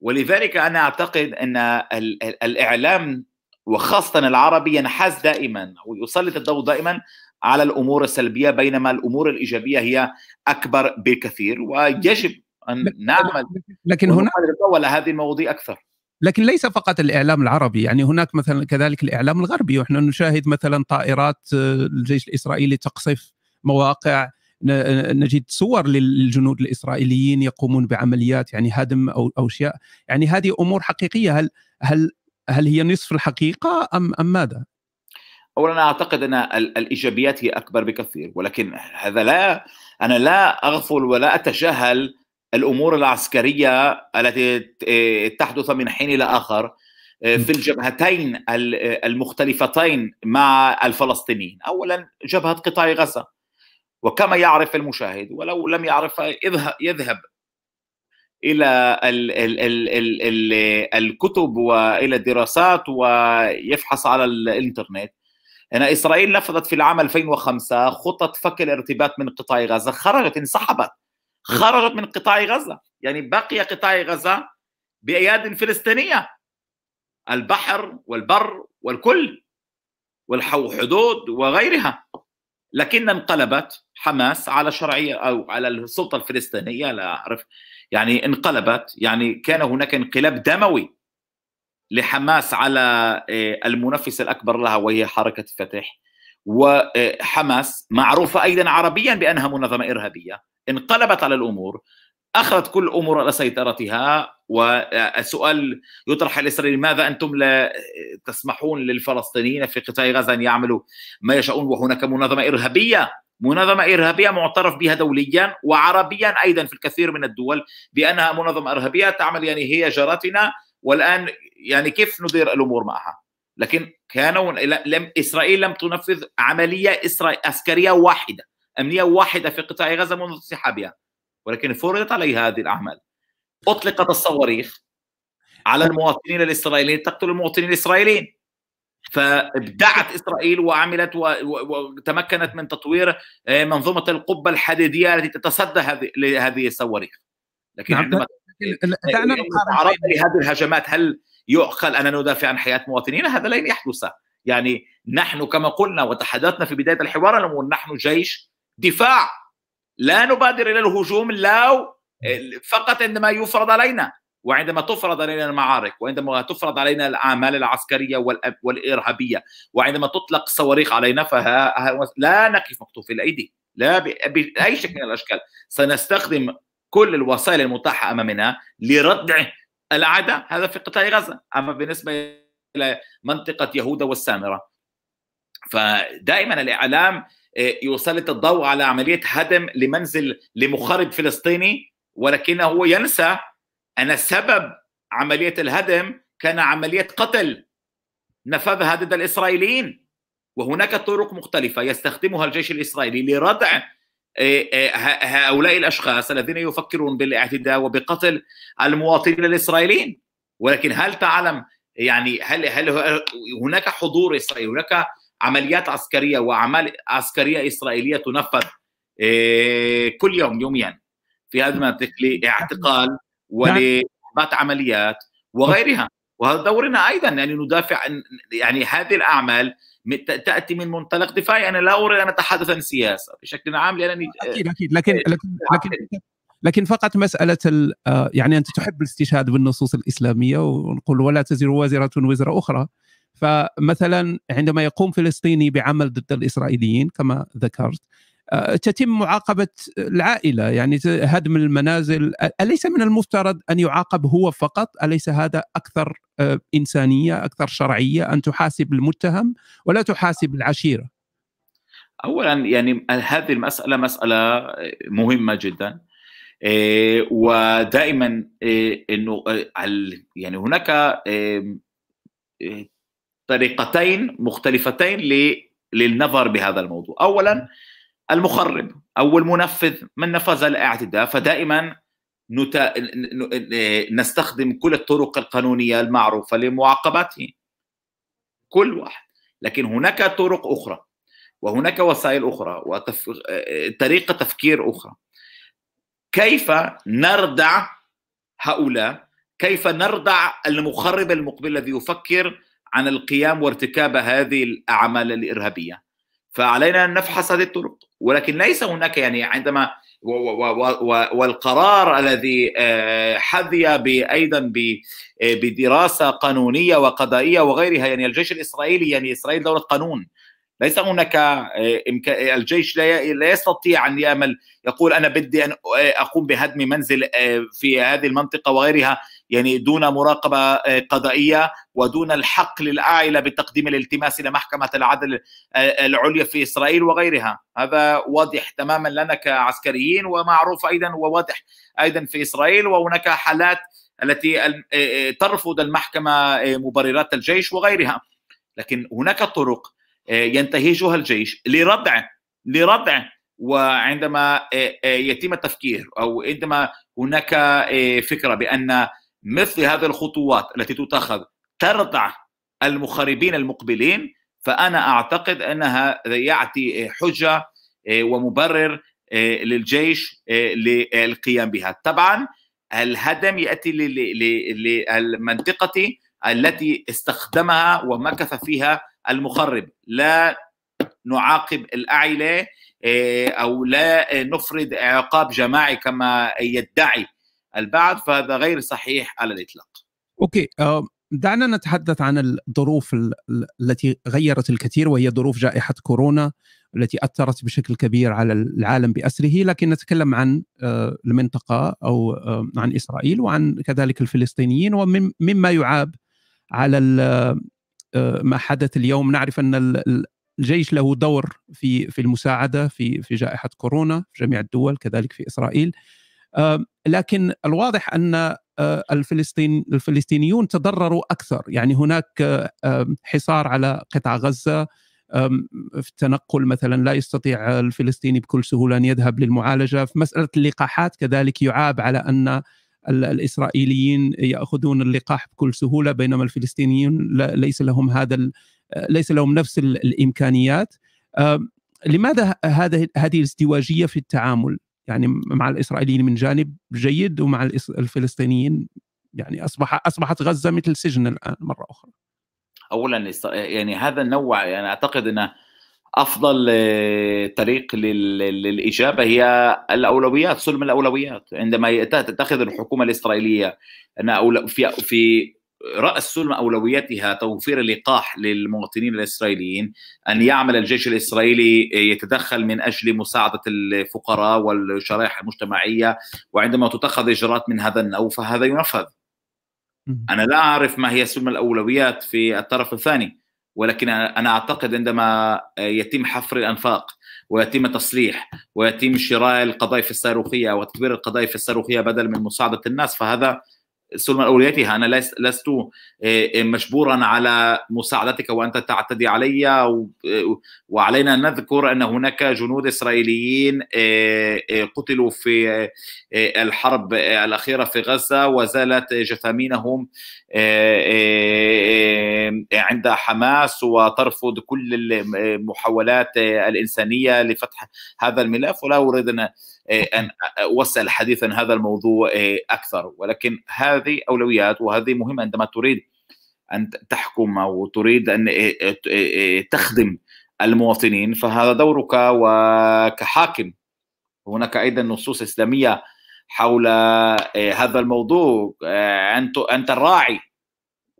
Speaker 2: ولذلك أنا أعتقد أن الإعلام وخاصة العربي ينحاز دائما ويسلط الضوء دائما على الأمور السلبية بينما الأمور الإيجابية هي أكبر بكثير. ويجب أن نعمل
Speaker 1: لكن هناك
Speaker 2: ولا هذه المواضيع أكثر.
Speaker 1: لكن ليس فقط الإعلام العربي. يعني هناك مثلا كذلك الإعلام الغربي ونحن نشاهد مثلا طائرات آه، الجيش الإسرائيلي تقصف مواقع نجد صور للجنود الإسرائيليين يقومون بعمليات يعني هدم أو أشياء. يعني هذه أمور حقيقية. هل هل هل هي نصف الحقيقة ام أم ماذا؟
Speaker 2: اولا أعتقد أن الإيجابيات هي أكبر بكثير ولكن هذا لا أنا لا أغفل ولا أتجاهل الأمور العسكرية التي تحدث من حين إلى آخر آه، في الجبهتين المختلفتين مع الفلسطينيين. اولا جبهة قطاع غزة. وكما يعرف المشاهد ولو لم يعرف يذهب إلى ال ال ال ال ال الكتب وإلى الدراسات ويفحص على الإنترنت. أن إسرائيل نفذت في العام 2005 خطة فك الارتباط من قطاع غزة. خرجت انسحبت. خرجت من قطاع غزة. يعني بقي قطاع غزة بأياد فلسطينية. البحر والبر والكل والحدود وغيرها. لكن انقلبت حماس على شرعية أو على السلطة الفلسطينية لا أعرف. يعني انقلبت يعني كان هناك انقلاب دموي لحماس على آه، المنافس الأكبر لها وهي حركة فتح. وحماس معروفه أيضا عربيا بأنها منظمة إرهابية انقلبت على الأمور أخذت كل الأمور على سيطرتها والسؤال يطرح الإسرائيلي ماذا أنتم لا تسمحون للفلسطينيين في قطاع غزة أن يعملوا ما يشاءون وهناك منظمة إرهابية؟ منظمة إرهابية معترف بها دوليا وعربيا أيضا في الكثير من الدول بأنها منظمة إرهابية تعمل يعني هي جارتنا والآن يعني كيف ندير الأمور معها؟ لكن كانوا لم إسرائيل لم تنفذ عملية عسكرية واحدة أمنية واحدة في قطاع غزة منذ انسحابها ولكن فرضت عليها هذه الأعمال. أطلقت الصواريخ على المواطنين الإسرائيليين تقتل المواطنين الإسرائيليين. فابدعت إسرائيل وعملت وتمكنت من تطوير آه، منظومة القبة الحديدية التي تتصدى لهذه الصواريخ. لكن نعم عندما دعنا نقارن لهذه الهجمات هل يعقل ان ندافع عن حياة مواطنينا هذا لن يحدث. يعني نحن كما قلنا وتحدثنا في بداية الحوار نحن جيش دفاع. لا نبادر إلى الهجوم لو فقط عندما يفرض علينا وعندما تفرض علينا المعارك وعندما تفرض علينا الأعمال العسكرية والإرهابية وعندما تطلق صواريخ علينا فلا نقف مكتوف الأيدي. لا بأي شكل من الأشكال. سنستخدم كل الوسائل المتاحة أمامنا لردع الاعداء هذا في قطاع غزة. أما بالنسبة إلى منطقة يهودا والسامرة فدائما الإعلام آه، يسلط الضوء على عملية هدم لمنزل لمخرب فلسطيني ولكنه ينسى أن سبب عملية الهدم كان عملية قتل نفذها ضد الإسرائيليين. وهناك طرق مختلفة يستخدمها الجيش الإسرائيلي لردع هؤلاء الأشخاص الذين يفكرون بالاعتداء وبقتل المواطنين الإسرائيليين. ولكن هل تعلم يعني هل هل هناك حضور إسرائيلي هناك عمليات عسكرية وأعمال عسكرية إسرائيلية تنفذ إيه، كل يوم يوميا في هذه المناطق لإعتقال ولإحباط عمليات وغيرها. وهذا دورنا أيضا يعني ندافع عن يعني هذه الأعمال تأتي من منطلق دفاعي. أنا لا أريد أن أتحدث عن سياسة بشكل عام
Speaker 1: لأنني أكيد أكيد. لكن لكن لكن لكن فقط مسألة آه، يعني أنت تحب الاستشهاد بالنصوص الإسلامية ونقول ولا تزر وازره وزر أخرى. فمثلا عندما يقوم فلسطيني بعمل ضد الإسرائيليين كما ذكرت آه، تتم معاقبة العائلة. يعني هدم المنازل. أليس من المفترض أن يعاقب هو فقط؟ أليس هذا أكثر آه، إنسانية أكثر شرعية أن تحاسب المتهم ولا تحاسب العشيرة؟
Speaker 2: اولا يعني هذه المسألة مسألة مهمة جدا. آه، ودائما إنه يعني هناك طريقتين مختلفتين للنظر بهذا الموضوع. اولا المخرب أو المنفذ من نفذ الاعتداء. فدائما نت... نستخدم كل الطرق القانونية المعروفة لمعاقبته. كل واحد. لكن هناك طرق أخرى وهناك وسائل أخرى وطريقه وتف... تفكير أخرى. كيف نردع هؤلاء؟ كيف نردع المخرب المقبل الذي يفكر عن القيام وارتكاب هذه الأعمال الإرهابية؟ فعلينا أن نفحص هذه الطرق. ولكن ليس هناك يعني عندما والقرار الذي آه، حظي أيضا آه، بدراسة قانونية وقضائية وغيرها يعني الجيش الإسرائيلي يعني إسرائيل دولة قانون. ليس هناك آه، الجيش لا يستطيع أن يعمل يقول أنا بدي أن أقوم بهدم منزل في هذه المنطقة وغيرها. يعني دون مراقبة آه، قضائية ودون الحق للعائله بتقديم الالتماس إلى محكمة العدل آه، العليا في إسرائيل وغيرها. هذا واضح تماما لنا كعسكريين ومعروف أيضا وواضح أيضا في إسرائيل وهناك حالات التي آه، ترفض المحكمة مبررات الجيش وغيرها. لكن هناك طرق ينتهجها الجيش لردع لردع وعندما يتم التفكير أو عندما هناك فكرة بأن مثل هذه الخطوات التي تتخذ تردع المخربين المقبلين فأنا أعتقد أنها يعطي حجة آه، ومبرر آه، للجيش آه، للقيام بها. طبعا الهدم يأتي للمنطقة التي استخدمها ومكث فيها المخرب. لا نعاقب الأعلى أو لا نفرض عقاب جماعي كما يدعي البعض فهذا غير صحيح على الإطلاق.
Speaker 1: أوكي آه، دعنا نتحدث عن الظروف التي غيرت الكثير وهي ظروف جائحة كورونا التي أثرت بشكل كبير على العالم بأسره لكن نتكلم عن آه، المنطقة أو آه، عن إسرائيل وعن كذلك الفلسطينيين ومما يعاب على ما حدث اليوم نعرف أن الجيش له دور في في المساعدة في في جائحة كورونا في جميع الدول كذلك في إسرائيل لكن الواضح أن الفلسطين الفلسطينيون تضرروا أكثر. يعني هناك حصار على قطاع غزة في التنقل مثلا لا يستطيع الفلسطيني بكل سهولة أن يذهب للمعالجة. في مسألة اللقاحات كذلك يعاب على أن الإسرائيليين يأخذون اللقاح بكل سهولة بينما الفلسطينيون ليس لهم هذا ليس لهم نفس الإمكانيات. لماذا هذا هذه الازدواجية في التعامل؟ يعني مع الإسرائيليين من جانب جيد ومع الفلسطينيين يعني اصبح أصبحت غزة مثل سجن الآن مرة أخرى.
Speaker 2: اولا يعني هذا النوع يعني أعتقد إنه أفضل آه، طريق للإجابة هي الأولويات سلم الأولويات عندما تتخذ الحكومة الإسرائيلية أن في في رأس سلم اولوياتها توفير اللقاح للمواطنين الإسرائيليين أن يعمل الجيش الإسرائيلي يتدخل من أجل مساعدة الفقراء والشرائح المجتمعية وعندما تتخذ إجراءات من هذا النوع فهذا ينفذ. أنا لا أعرف ما هي سلم الأولويات في الطرف الثاني ولكن أنا أعتقد عندما يتم حفر الأنفاق ويتم تصليح ويتم شراء القذائف الصاروخية وتطوير القذائف الصاروخية بدل من مساعدة الناس فهذا سلم اولوياتها أنا لست آه، مجبورا على مساعدتك وأنت تعتدي علي آه، وعلينا أن نذكر أن هناك جنود إسرائيليين آه، قتلوا في الحرب الأخيرة في غزة وزالت جثامينهم عند حماس وترفض كل المحاولات الإنسانية لفتح هذا الملف. ولا أريد أن أن أوسع الحديث عن هذا الموضوع أكثر. ولكن هذه أولويات وهذه مهمة عندما تريد أن تحكم أو تريد أن تخدم المواطنين فهذا دورك وكحاكم. هناك أيضا نصوص إسلامية حول هذا الموضوع. أنت أنت الراعي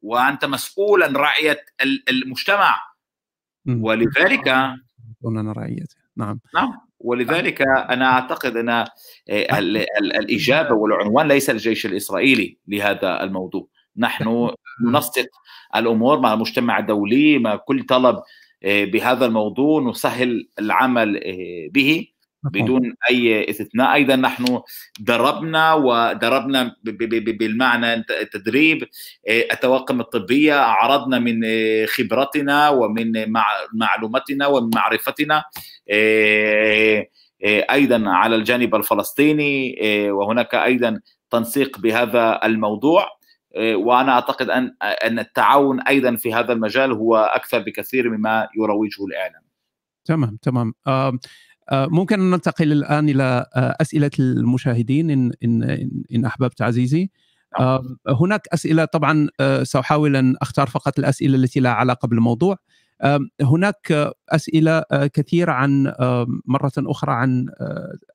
Speaker 2: وأنت مسؤول عن رعية المجتمع. ولذلك
Speaker 1: أنا رعيته. نعم.
Speaker 2: نعم. ولذلك أنا أعتقد أن آه، الإجابة والعنوان ليس الجيش الإسرائيلي لهذا الموضوع. نحن ننسق الأمور مع المجتمع الدولي مع كل طلب آه، بهذا الموضوع نسهل العمل آه، به. بدون أي استثناء. أيضا نحن دربنا ودربنا بالمعنى التدريب. الطواقم الطبية عرضنا من خبرتنا ومن معلوماتنا ومن معرفتنا. أيضا على الجانب الفلسطيني وهناك أيضا تنسيق بهذا الموضوع. وأنا أعتقد أن أن التعاون أيضا في هذا المجال هو أكثر بكثير مما يروجه الإعلام.
Speaker 1: تمام تمام. ممكن أن ننتقل الآن إلى أسئلة المشاهدين إن إن إن أحببت عزيزي. هناك أسئلة طبعا سأحاول أن أختار فقط الأسئلة التي لها علاقة بالموضوع. هناك أسئلة كثيرة عن مرة أخرى عن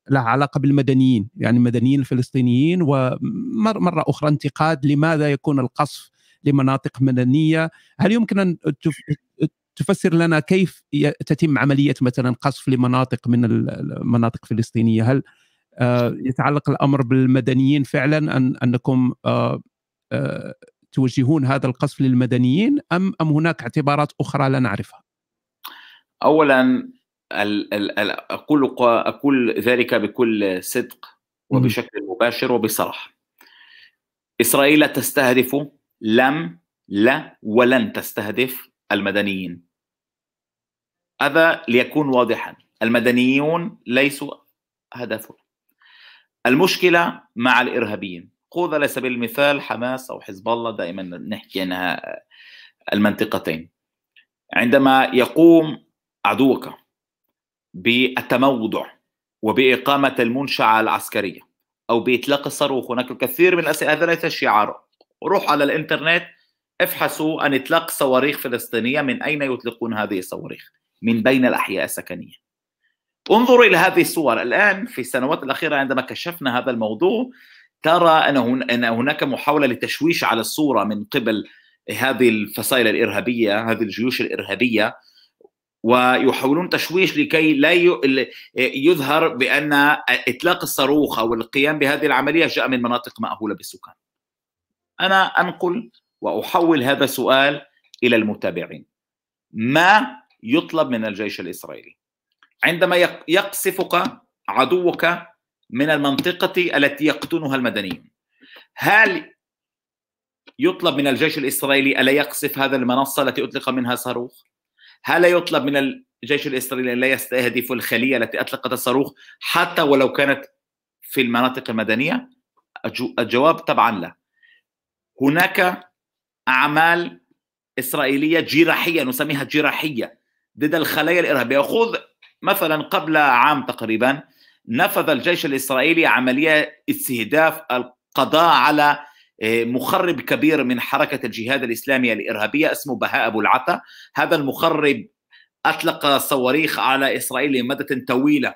Speaker 1: لها علاقة بالمدنيين يعني المدنيين الفلسطينيين ومره أخرى انتقاد لماذا يكون القصف لمناطق مدنية هل يمكن أن تفسر لنا كيف تتم عملية مثلا قصف لمناطق من المناطق الفلسطينية هل يتعلق الأمر بالمدنيين فعلا أن أنكم توجهون هذا القصف للمدنيين أم أم هناك اعتبارات أخرى لا نعرفها؟
Speaker 2: اولا أقول أقول ذلك بكل صدق وبشكل مباشر وبصراحة. إسرائيل تستهدف لم لا ولن تستهدف المدنيين. هذا ليكون واضحا، المدنيون ليسوا هدفنا. المشكلة مع الإرهابيين. خذ على سبيل المثال حماس أو حزب الله دائما نحكي عنها المنطقتين عندما يقوم عدوك بالتموضع وبإقامة المنشأة العسكرية أو بإطلاق الصاروخ هناك الكثير من الأسئلة هذا ليس شعار روح على الإنترنت افحصوا عن إطلاق صواريخ فلسطينية من أين يطلقون هذه الصواريخ؟ من بين الأحياء السكنية. انظروا إلى هذه الصور. الآن في السنوات الأخيرة عندما كشفنا هذا الموضوع ترى أن هناك محاولة لتشويش على الصورة من قبل هذه الفصائل الإرهابية هذه الجيوش الإرهابية ويحاولون تشويش لكي لا يظهر بأن إطلاق الصاروخ أو القيام بهذه العملية جاء من مناطق مأهولة بالسكان. أنا أنقل وأحول هذا السؤال إلى المتابعين. ما يطلب من الجيش الإسرائيلي؟ عندما يقصفك عدوك من المنطقة التي يقطنها المدنيون هل يطلب من الجيش الإسرائيلي ألا يقصف هذا المنصة التي أطلق منها صاروخ؟ هل يطلب من الجيش الإسرائيلي ألا يستهدف الخلية التي أطلقت الصاروخ حتى ولو كانت في المناطق المدنية؟ الجواب طبعا لا. هناك أعمال إسرائيلية جراحية نسميها جراحية ضد الخلايا الإرهابية. خذ مثلا قبل عام تقريبا نفذ الجيش الإسرائيلي عملية استهداف القضاء على آه، مخرب كبير من حركة الجهاد الإسلامي الإرهابية اسمه بهاء أبو العتا. هذا المخرب أطلق صواريخ على إسرائيل لمدة طويلة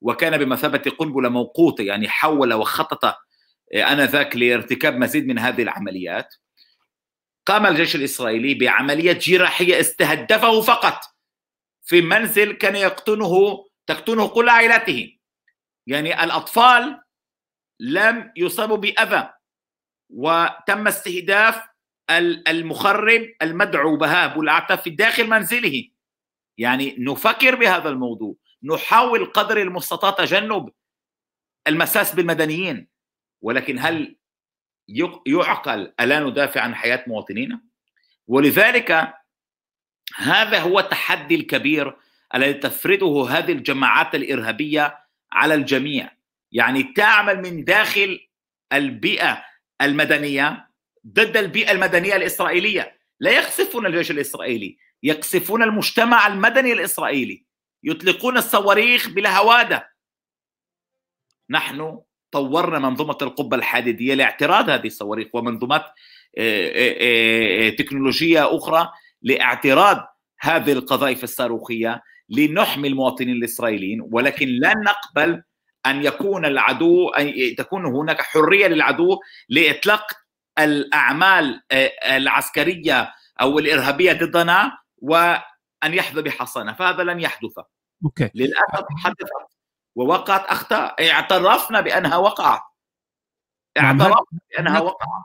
Speaker 2: وكان بمثابة قنبلة موقوتة يعني حول وخطط آه، آنذاك لارتكاب مزيد من هذه العمليات. قام الجيش الإسرائيلي بعملية جراحية استهدفه فقط. في منزل كان يقطنه تقطنه كل عائلته. يعني الأطفال لم يصابوا بأذى وتم استهداف المخرب المدعو بهاء الأعتى في داخل منزله. يعني نفكر بهذا الموضوع. نحاول قدر المستطاع تجنب المساس بالمدنيين. ولكن هل يعقل ألا ندافع عن حياة مواطنينا؟ ولذلك هذا هو التحدي الكبير الذي تفرضه هذه الجماعات الإرهابية على الجميع. يعني تعمل من داخل البيئة المدنية ضد البيئة المدنية الإسرائيلية. لا يقصفون الجيش الإسرائيلي يقصفون المجتمع المدني الإسرائيلي. يطلقون الصواريخ بلا هوادة. نحن طورنا منظومة القبة الحديدية لاعتراض هذه الصواريخ ومنظومات آه، آه، آه، تكنولوجية أخرى لاعتراض هذه القذائف الصاروخية لنحمي المواطنين الإسرائيليين. ولكن لن نقبل أن يكون العدو أن تكون هناك حرية للعدو لإطلاق الأعمال العسكرية أو الإرهابية ضدنا وأن يحظى بحصانة. فهذا لن يحدث.
Speaker 1: أوكي.
Speaker 2: للأسف حدثت ووقعت أخطاء. اعترفنا بأنها وقعت.
Speaker 1: اعترفنا بأنها وقعت.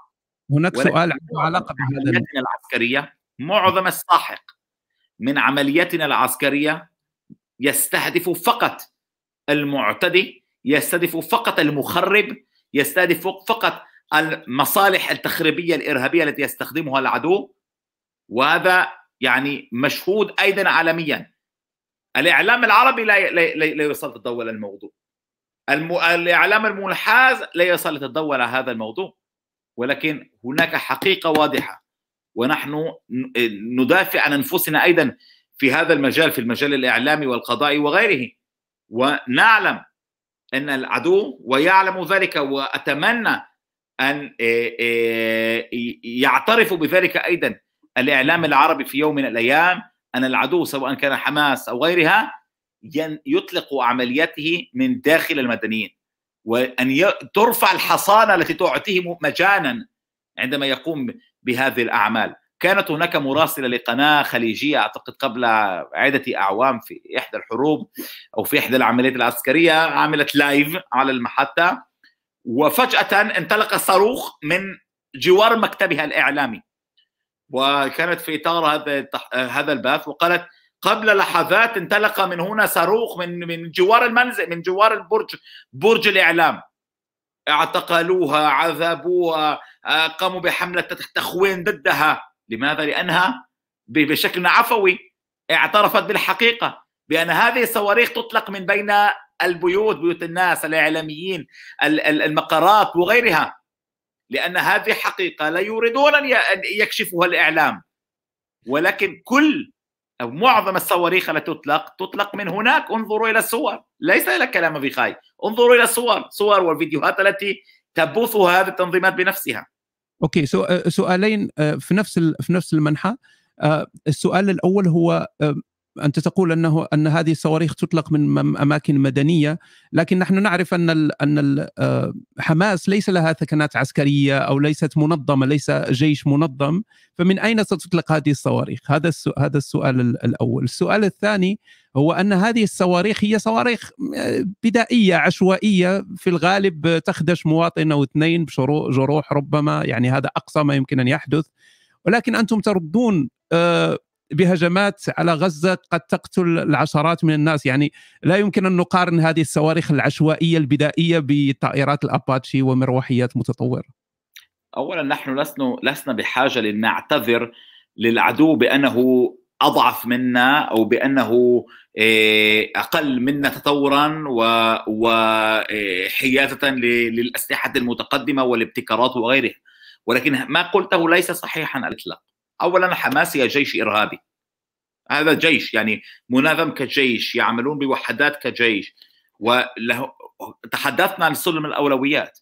Speaker 1: هناك سؤال عنده علاقة
Speaker 2: بهذا العسكرية معظم الساحق من عملياتنا العسكرية يستهدف فقط المعتدي يستهدف فقط المخرب يستهدف فقط المصالح التخريبية الإرهابية التي يستخدمها العدو. وهذا يعني مشهود أيضا عالميا. الإعلام العربي لا لا, يسلط الضوء على الموضوع الم... الإعلام المنحاز لا يسلط الضوء على هذا الموضوع. ولكن هناك حقيقة واضحة. ونحن ندافع عن أنفسنا أيضا في هذا المجال في المجال الاعلامي والقضائي وغيره. ونعلم أن العدو ويعلم ذلك وأتمنى أن يعترف بذلك أيضا. الإعلام العربي في يوم من الأيام أن العدو سواء كان حماس أو غيرها يطلق عملياته من داخل المدنيين. وأن ترفع الحصانة التي تعطيه مجانا عندما يقوم بهذه الأعمال. كانت هناك مراسلة لقناة خليجية أعتقد قبل عدة أعوام في إحدى الحروب أو في إحدى العمليات العسكرية عملت لايف على المحطة. وفجأة انطلق صاروخ من جوار مكتبها الإعلامي. وكانت في إطار هذا هذا البث وقالت قبل لحظات انطلق من هنا صاروخ من من جوار المنزل من جوار البرج برج الإعلام. اعتقلوها عذبوها آه، قاموا بحملة تخوين ضدها. لماذا؟ لأنها بشكل عفوي اعترفت بالحقيقة بأن هذه الصواريخ تطلق من بين البيوت بيوت الناس الإعلاميين المقرات وغيرها. لأن هذه حقيقة لا يريدون أن يكشفوها الاعلام ولكن كل أو معظم الصواريخ التي تطلق تطلق من هناك. انظروا إلى الصور. ليس إلى كلام بخاي انظروا إلى الصور. صور والفيديوهات التي تبثها هذه التنظيمات بنفسها.
Speaker 1: أوكي. سؤالين آه، في نفس في نفس المنحى آه، السؤال الأول هو آه، أنت تقول انه أن هذه الصواريخ تطلق من أماكن مدنية لكن نحن نعرف أن أن آه، حماس ليس لها ثكنات عسكرية أو ليست منظمة ليس جيش منظم. فمن أين ستطلق هذه الصواريخ؟ هذا هذا السؤال الأول. السؤال الثاني هو أن هذه الصواريخ هي صواريخ آه، بدائية عشوائية. في الغالب تخدش مواطن أو اثنين بجروح ربما يعني هذا أقصى ما يمكن أن يحدث. ولكن أنتم تردون آه، بهجمات على غزة قد تقتل العشرات من الناس. يعني لا يمكن أن نقارن هذه الصواريخ العشوائية البدائية بطائرات الأباتشي ومروحيات متطورة.
Speaker 2: اولا نحن لسنا لسنا بحاجة لنعتذر للعدو بأنه أضعف منا أو بأنه آه، أقل منا تطورا وحيازه للأسلحة المتقدمة والابتكارات وغيرها. ولكن ما قلته ليس صحيحا على الإطلاق. اولا حماس هي جيش إرهابي. هذا جيش يعني منظم كجيش يعملون بوحدات كجيش. وله تحدثنا عن سلم الأولويات.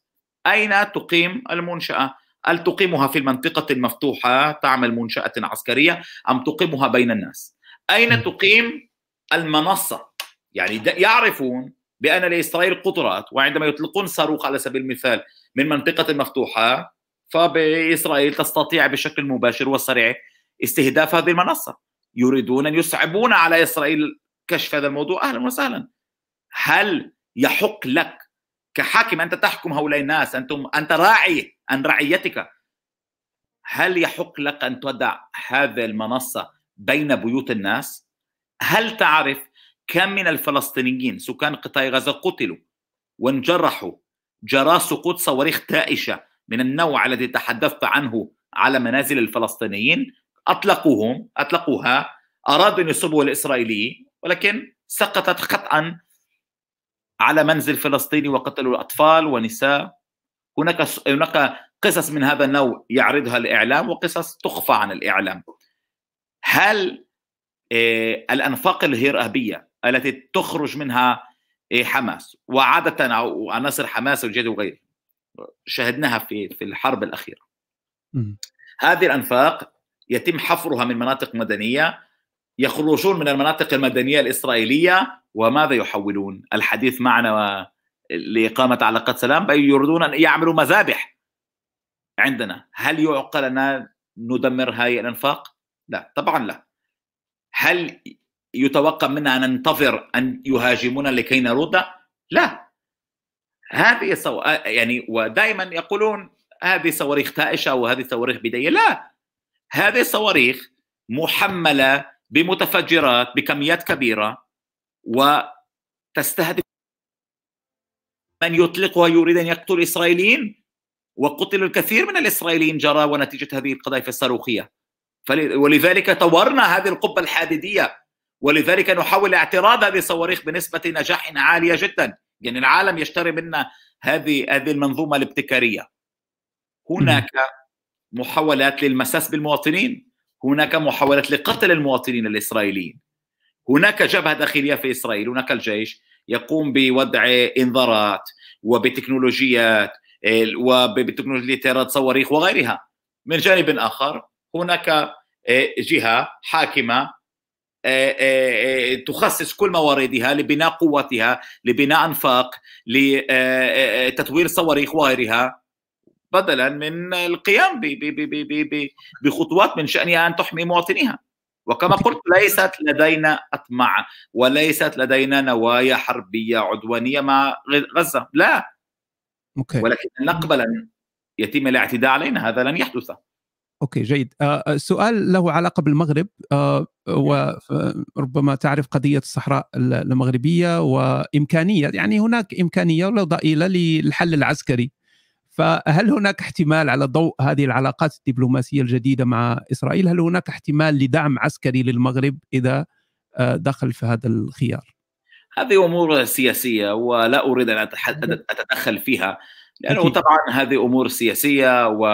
Speaker 2: أين تقيم المنشأة؟ هل تقيمها في المنطقة المفتوحة؟ تعمل منشأة عسكرية أم تقيمها بين الناس؟ أين تقيم المنصة؟ يعني يعرفون بأن لإسرائيل قدرات وعندما يطلقون صاروخ على سبيل المثال من منطقة مفتوحة فبإسرائيل تستطيع بشكل مباشر وسريع استهداف هذه المنصة. يريدون أن يصعبون على إسرائيل كشف هذا الموضوع. أهلا وسهلا. هل يحق لك كحاكم أنت تحكم هؤلاء الناس؟ أنتم أنت راعي عن رعيتك. هل يحق لك أن تدع هذه المنصة بين بيوت الناس؟ هل تعرف كم من الفلسطينيين سكان قطاع غزة قتلوا وانجرحوا جرى سقوط صواريخ داعشة من النوع الذي تحدثت عنه على منازل الفلسطينيين أطلقوهم أطلقوها أرادوا أن يصبوا الاسرائيلي ولكن سقطت خطا على منزل فلسطيني وقتلوا الأطفال ونساء. هناك هناك قصص من هذا النوع يعرضها الإعلام وقصص تخفى عن الإعلام. هل آه، الأنفاق الارهابيه التي تخرج منها آه، حماس وعادة عناصر حماس والجيش وغيره شاهدناها في في الحرب الأخيرة. م. هذه الأنفاق يتم حفرها من مناطق مدنية يخرجون من المناطق المدنية الإسرائيلية وماذا يحولون؟ الحديث معنا لإقامة علاقات سلام بل يريدون أن يعملوا مذابح عندنا، هل يعقل أن ندمر هذه الأنفاق؟ لا طبعا لا. هل يتوقع منا أن ننتظر أن يهاجمونا لكي نرد؟ لا هذه الصو... يعني ودائما يقولون هذه صواريخ تائشة وهذه صواريخ بدايه لا هذه الصواريخ محملة بمتفجرات بكميات كبيرة وتستهدف من يطلقها يريد أن يقتل إسرائيليين وقتل الكثير من الإسرائيليين جرى ونتيجة هذه القذائف الصاروخية. ولذلك طورنا هذه القبة الحديديه ولذلك نحاول اعتراض هذه الصواريخ بنسبة نجاح عالية جدا. يعني العالم يشتري منا هذه هذه المنظومة الابتكارية. هناك محاولات للمساس بالمواطنين هناك محاولات لقتل المواطنين الإسرائيليين. هناك جبهة داخلية في إسرائيل هناك الجيش يقوم بوضع إنذارات وبتكنولوجيات وبتكنولوجيا طيران صواريخ وغيرها. من جانب آخر هناك آه، جهة حاكمة تخصص كل مواردها لبناء قوتها لبناء أنفاق لتطوير الصواريخ وغيرها بدلا من القيام بخطوات من شأنها أن تحمي مواطنيها. وكما قلت ليست لدينا أطماع وليست لدينا نوايا حربية عدوانية مع غزة. لا. ولكن نقبل ان يتم الاعتداء علينا. هذا لن يحدث.
Speaker 1: أوكي جيد. السؤال آه، له علاقة بالمغرب. آه، وربما تعرف قضية الصحراء المغربية وإمكانية يعني هناك إمكانية ولو ضئيلة للحل العسكري. فهل هناك احتمال على ضوء هذه العلاقات الدبلوماسية الجديدة مع إسرائيل؟ هل هناك احتمال لدعم عسكري للمغرب إذا آه، دخل في هذا الخيار؟
Speaker 2: هذه أمور سياسية ولا أريد أن أتدخل فيها لأنه طبعا هذه أمور سياسية و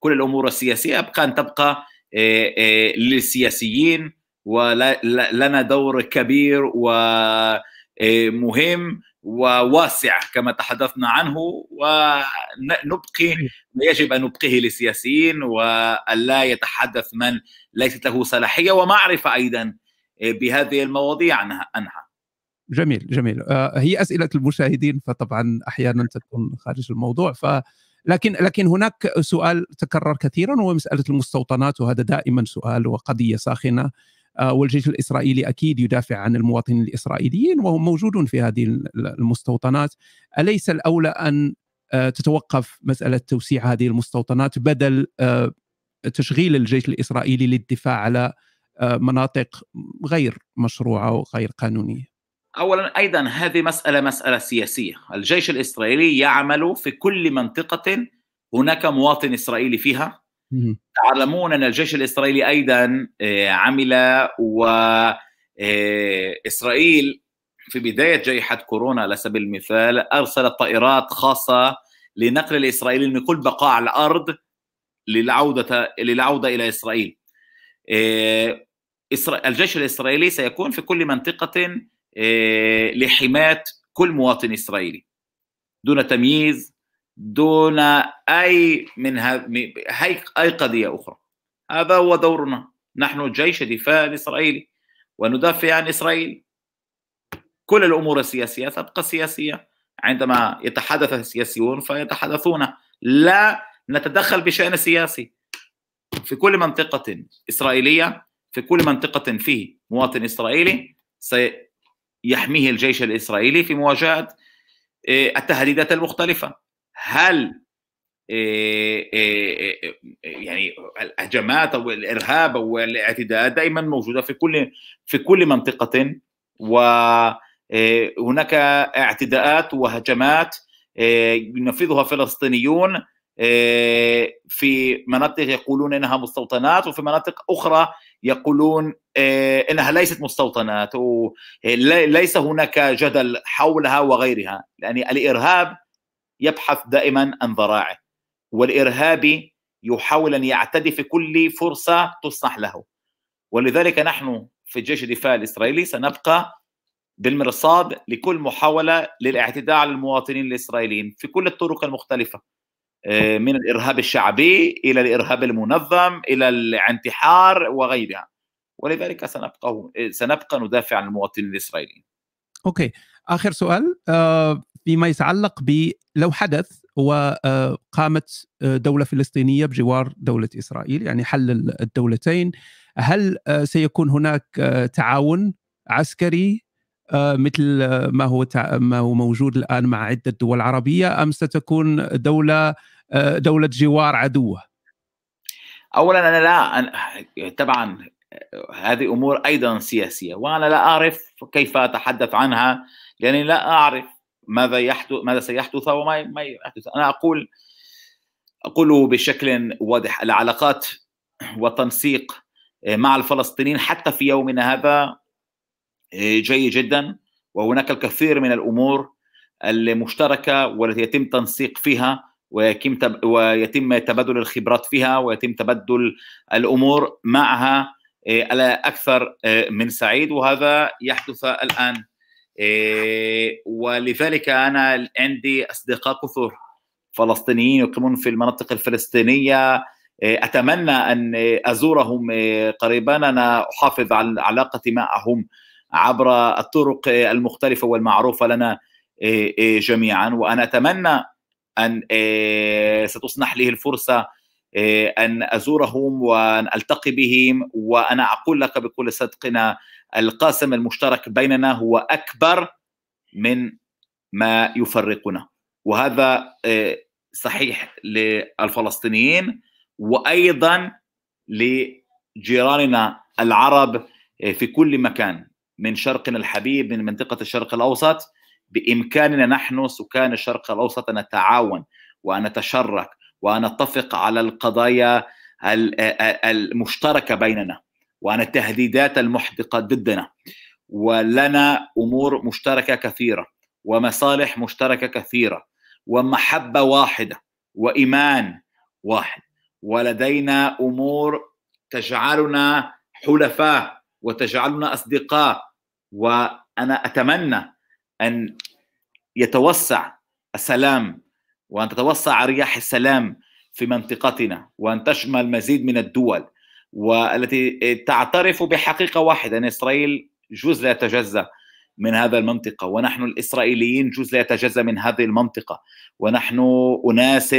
Speaker 2: كل الأمور السياسية أبقى أن تبقى آه، آه، للسياسيين ولنا دور كبير ومهم آه، وواسع كما تحدثنا عنه ونبقي ما يجب أن نبقيه للسياسيين والا يتحدث من ليست له صلاحية ومعرفة أيضا بهذه المواضيع عنها
Speaker 1: جميل جميل. هي أسئلة المشاهدين فطبعا أحيانا تكون خارج الموضوع ف لكن لكن هناك سؤال تكرر كثيرا وهو مسألة المستوطنات وهذا دائما سؤال وقضية ساخنة. آه، والجيش الإسرائيلي أكيد يدافع عن المواطنين الإسرائيليين وهم موجودون في هذه المستوطنات. أليس الأولى أن آه، تتوقف مسألة توسيع هذه المستوطنات بدل آه، تشغيل الجيش الإسرائيلي للدفاع على مناطق غير مشروعة وغير قانونية؟
Speaker 2: اولا أيضا هذه مسألة مسألة سياسية، الجيش الإسرائيلي يعمل في كل منطقة هناك مواطن إسرائيلي فيها. تعلمون أن الجيش الإسرائيلي أيضا آه، عمل و آه، إسرائيل في بداية جائحة كورونا على سبيل المثال ارسلت طائرات خاصة لنقل الإسرائيليين من كل بقاع الأرض للعودة للعودة إلى إسرائيل. آه، الجيش الإسرائيلي سيكون في كل منطقة لحماية كل مواطن إسرائيلي. دون تمييز دون أي من هي أي قضية أخرى. هذا هو دورنا. نحن جيش الدفاع الاسرائيلي وندافع عن إسرائيل. كل الأمور السياسية تبقى سياسية. عندما يتحدث السياسيون فيتحدثون. لا نتدخل بشأن سياسي. في كل منطقة إسرائيلية في كل منطقة فيه مواطن إسرائيلي يحميه الجيش الإسرائيلي في مواجهة آه، التهديدات المختلفة. هل آه، آه، يعني الهجمات أو الإرهاب أو الاعتداء دائما موجودة في كل في كل منطقة وهناك اعتداءات وهجمات ينفذها فلسطينيون في مناطق يقولون إنها مستوطنات وفي مناطق أخرى يقولون آه، إنها ليست مستوطنات وليس هناك جدل حولها وغيرها لأن الإرهاب يبحث دائما عن ذراعه والارهابي يحاول أن يعتدي في كل فرصة تسنح له. ولذلك نحن في جيش الدفاع الإسرائيلي سنبقى بالمرصاد لكل محاولة للاعتداء على المواطنين الإسرائيليين في كل الطرق المختلفة. آه، من الإرهاب الشعبي إلى الإرهاب المنظم إلى الانتحار وغيرها ولذلك سنبقى سنبقى ندافع عن المواطنين الإسرائيليين.
Speaker 1: أوكي آخر سؤال آه، فيما يتعلق ب لو حدث وقامت آه، دولة فلسطينية بجوار دولة إسرائيل يعني حل الدولتين هل سيكون هناك تعاون عسكري مثل ما هو ما هو موجود الآن مع عدة دول عربية أم ستكون دولة دولة جوار عدوة؟
Speaker 2: اولا أنا لا أنا طبعا هذه أمور أيضا سياسية وأنا لا أعرف كيف أتحدث عنها لأني لا أعرف ماذا يحدث ماذا سيحدث وما ما يحدث أنا أقول أقوله بشكل واضح العلاقات والتنسيق مع الفلسطينيين حتى في يومنا هذا جيد جدا. وهناك الكثير من الأمور المشتركه والتي يتم تنسيق فيها ويتم ويتم تبادل الخبرات فيها ويتم تبادل الأمور معها على أكثر من سعيد. وهذا يحدث الآن ولذلك أنا عندي أصدقاء كثر فلسطينيين يقيمون في المناطق الفلسطينية أتمنى أن أزورهم قريبا. أنا أحافظ على علاقتي معهم عبر الطرق المختلفة والمعروفة لنا جميعا. وأنا أتمنى أن ستصنح لي الفرصة أن أزورهم وأن ألتقي بهم. وأنا أقول لك بكل صدق القاسم المشترك بيننا هو أكبر من ما يفرقنا. وهذا صحيح للفلسطينيين وأيضا لجيراننا العرب في كل مكان. من شرقنا الحبيب من منطقة الشرق الأوسط. بإمكاننا نحن سكان الشرق الأوسط أن نتعاون وأن نتشرك وأن نتفق على القضايا المشتركة بيننا وعن التهديدات المحدقة ضدنا. ولنا أمور مشتركة كثيرة ومصالح مشتركة كثيرة ومحبة واحدة وإيمان واحد. ولدينا أمور تجعلنا حلفاء وتجعلنا أصدقاء وأنا أتمنى أن يتوسع السلام وأن تتوسع رياح السلام في منطقتنا وأن تشمل مزيد من الدول والتي تعترف بحقيقة واحدة أن إسرائيل جزء لا يتجزأ من هذا المنطقة ونحن الإسرائيليين جزء لا يتجزأ من هذه المنطقة ونحن أناس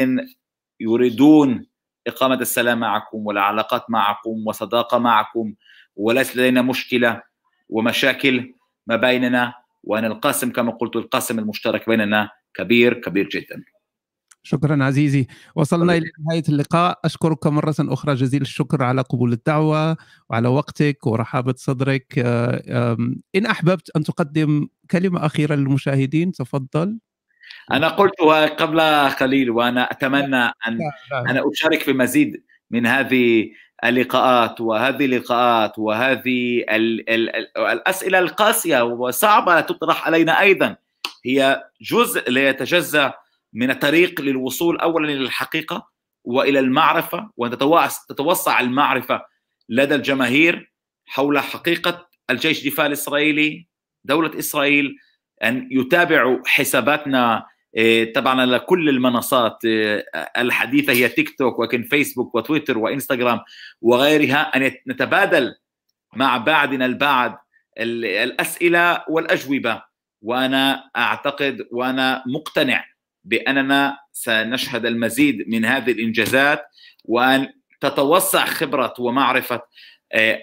Speaker 2: يريدون إقامة السلام معكم والعلاقات معكم وصداقة معكم وليس لدينا مشكلة ومشاكل ما بيننا وان القاسم كما قلت القاسم المشترك بيننا كبير كبير جدا.
Speaker 1: شكرا عزيزي. وصلنا إلى نهاية اللقاء. أشكرك مرة أخرى جزيل الشكر على قبول الدعوة وعلى وقتك ورحابة صدرك. إن أحببت أن تقدم كلمة أخيرة للمشاهدين تفضل.
Speaker 2: أنا قلتها قبل قليل وأنا أتمنى أن أنا أشارك في مزيد من هذه اللقاءات وهذه اللقاءات وهذه ال ال ال الأسئلة القاسية وصعبة تطرح علينا أيضا. هي جزء لا يتجزأ من الطريق للوصول اولا إلى الحقيقة وإلى المعرفة وان تتوسع المعرفة لدى الجماهير حول حقيقة الجيش الدفاع الإسرائيلي دولة إسرائيل أن يتابعوا حساباتنا طبعا على كل المنصات الحديثة هي تيك توك وكن فيسبوك وتويتر وإنستغرام وغيرها أن نتبادل مع بعضنا البعض الأسئلة والأجوبة. وأنا أعتقد وأنا مقتنع بأننا سنشهد المزيد من هذه الإنجازات وأن تتوسع خبرة ومعرفة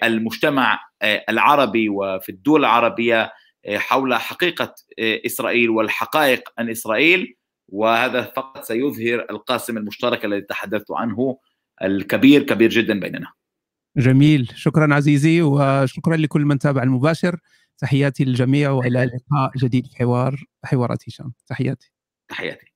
Speaker 2: المجتمع العربي وفي الدول العربية حول حقيقة إسرائيل والحقائق عن إسرائيل وهذا فقط سيظهر القاسم المشترك الذي تحدثت عنه الكبير كبير جدا بيننا.
Speaker 1: جميل. شكرا عزيزي وشكرا لكل من تابع المباشر. تحياتي للجميع وإلى لقاء جديد في حوار حوارات هشام تحياتي.
Speaker 2: تحياتي.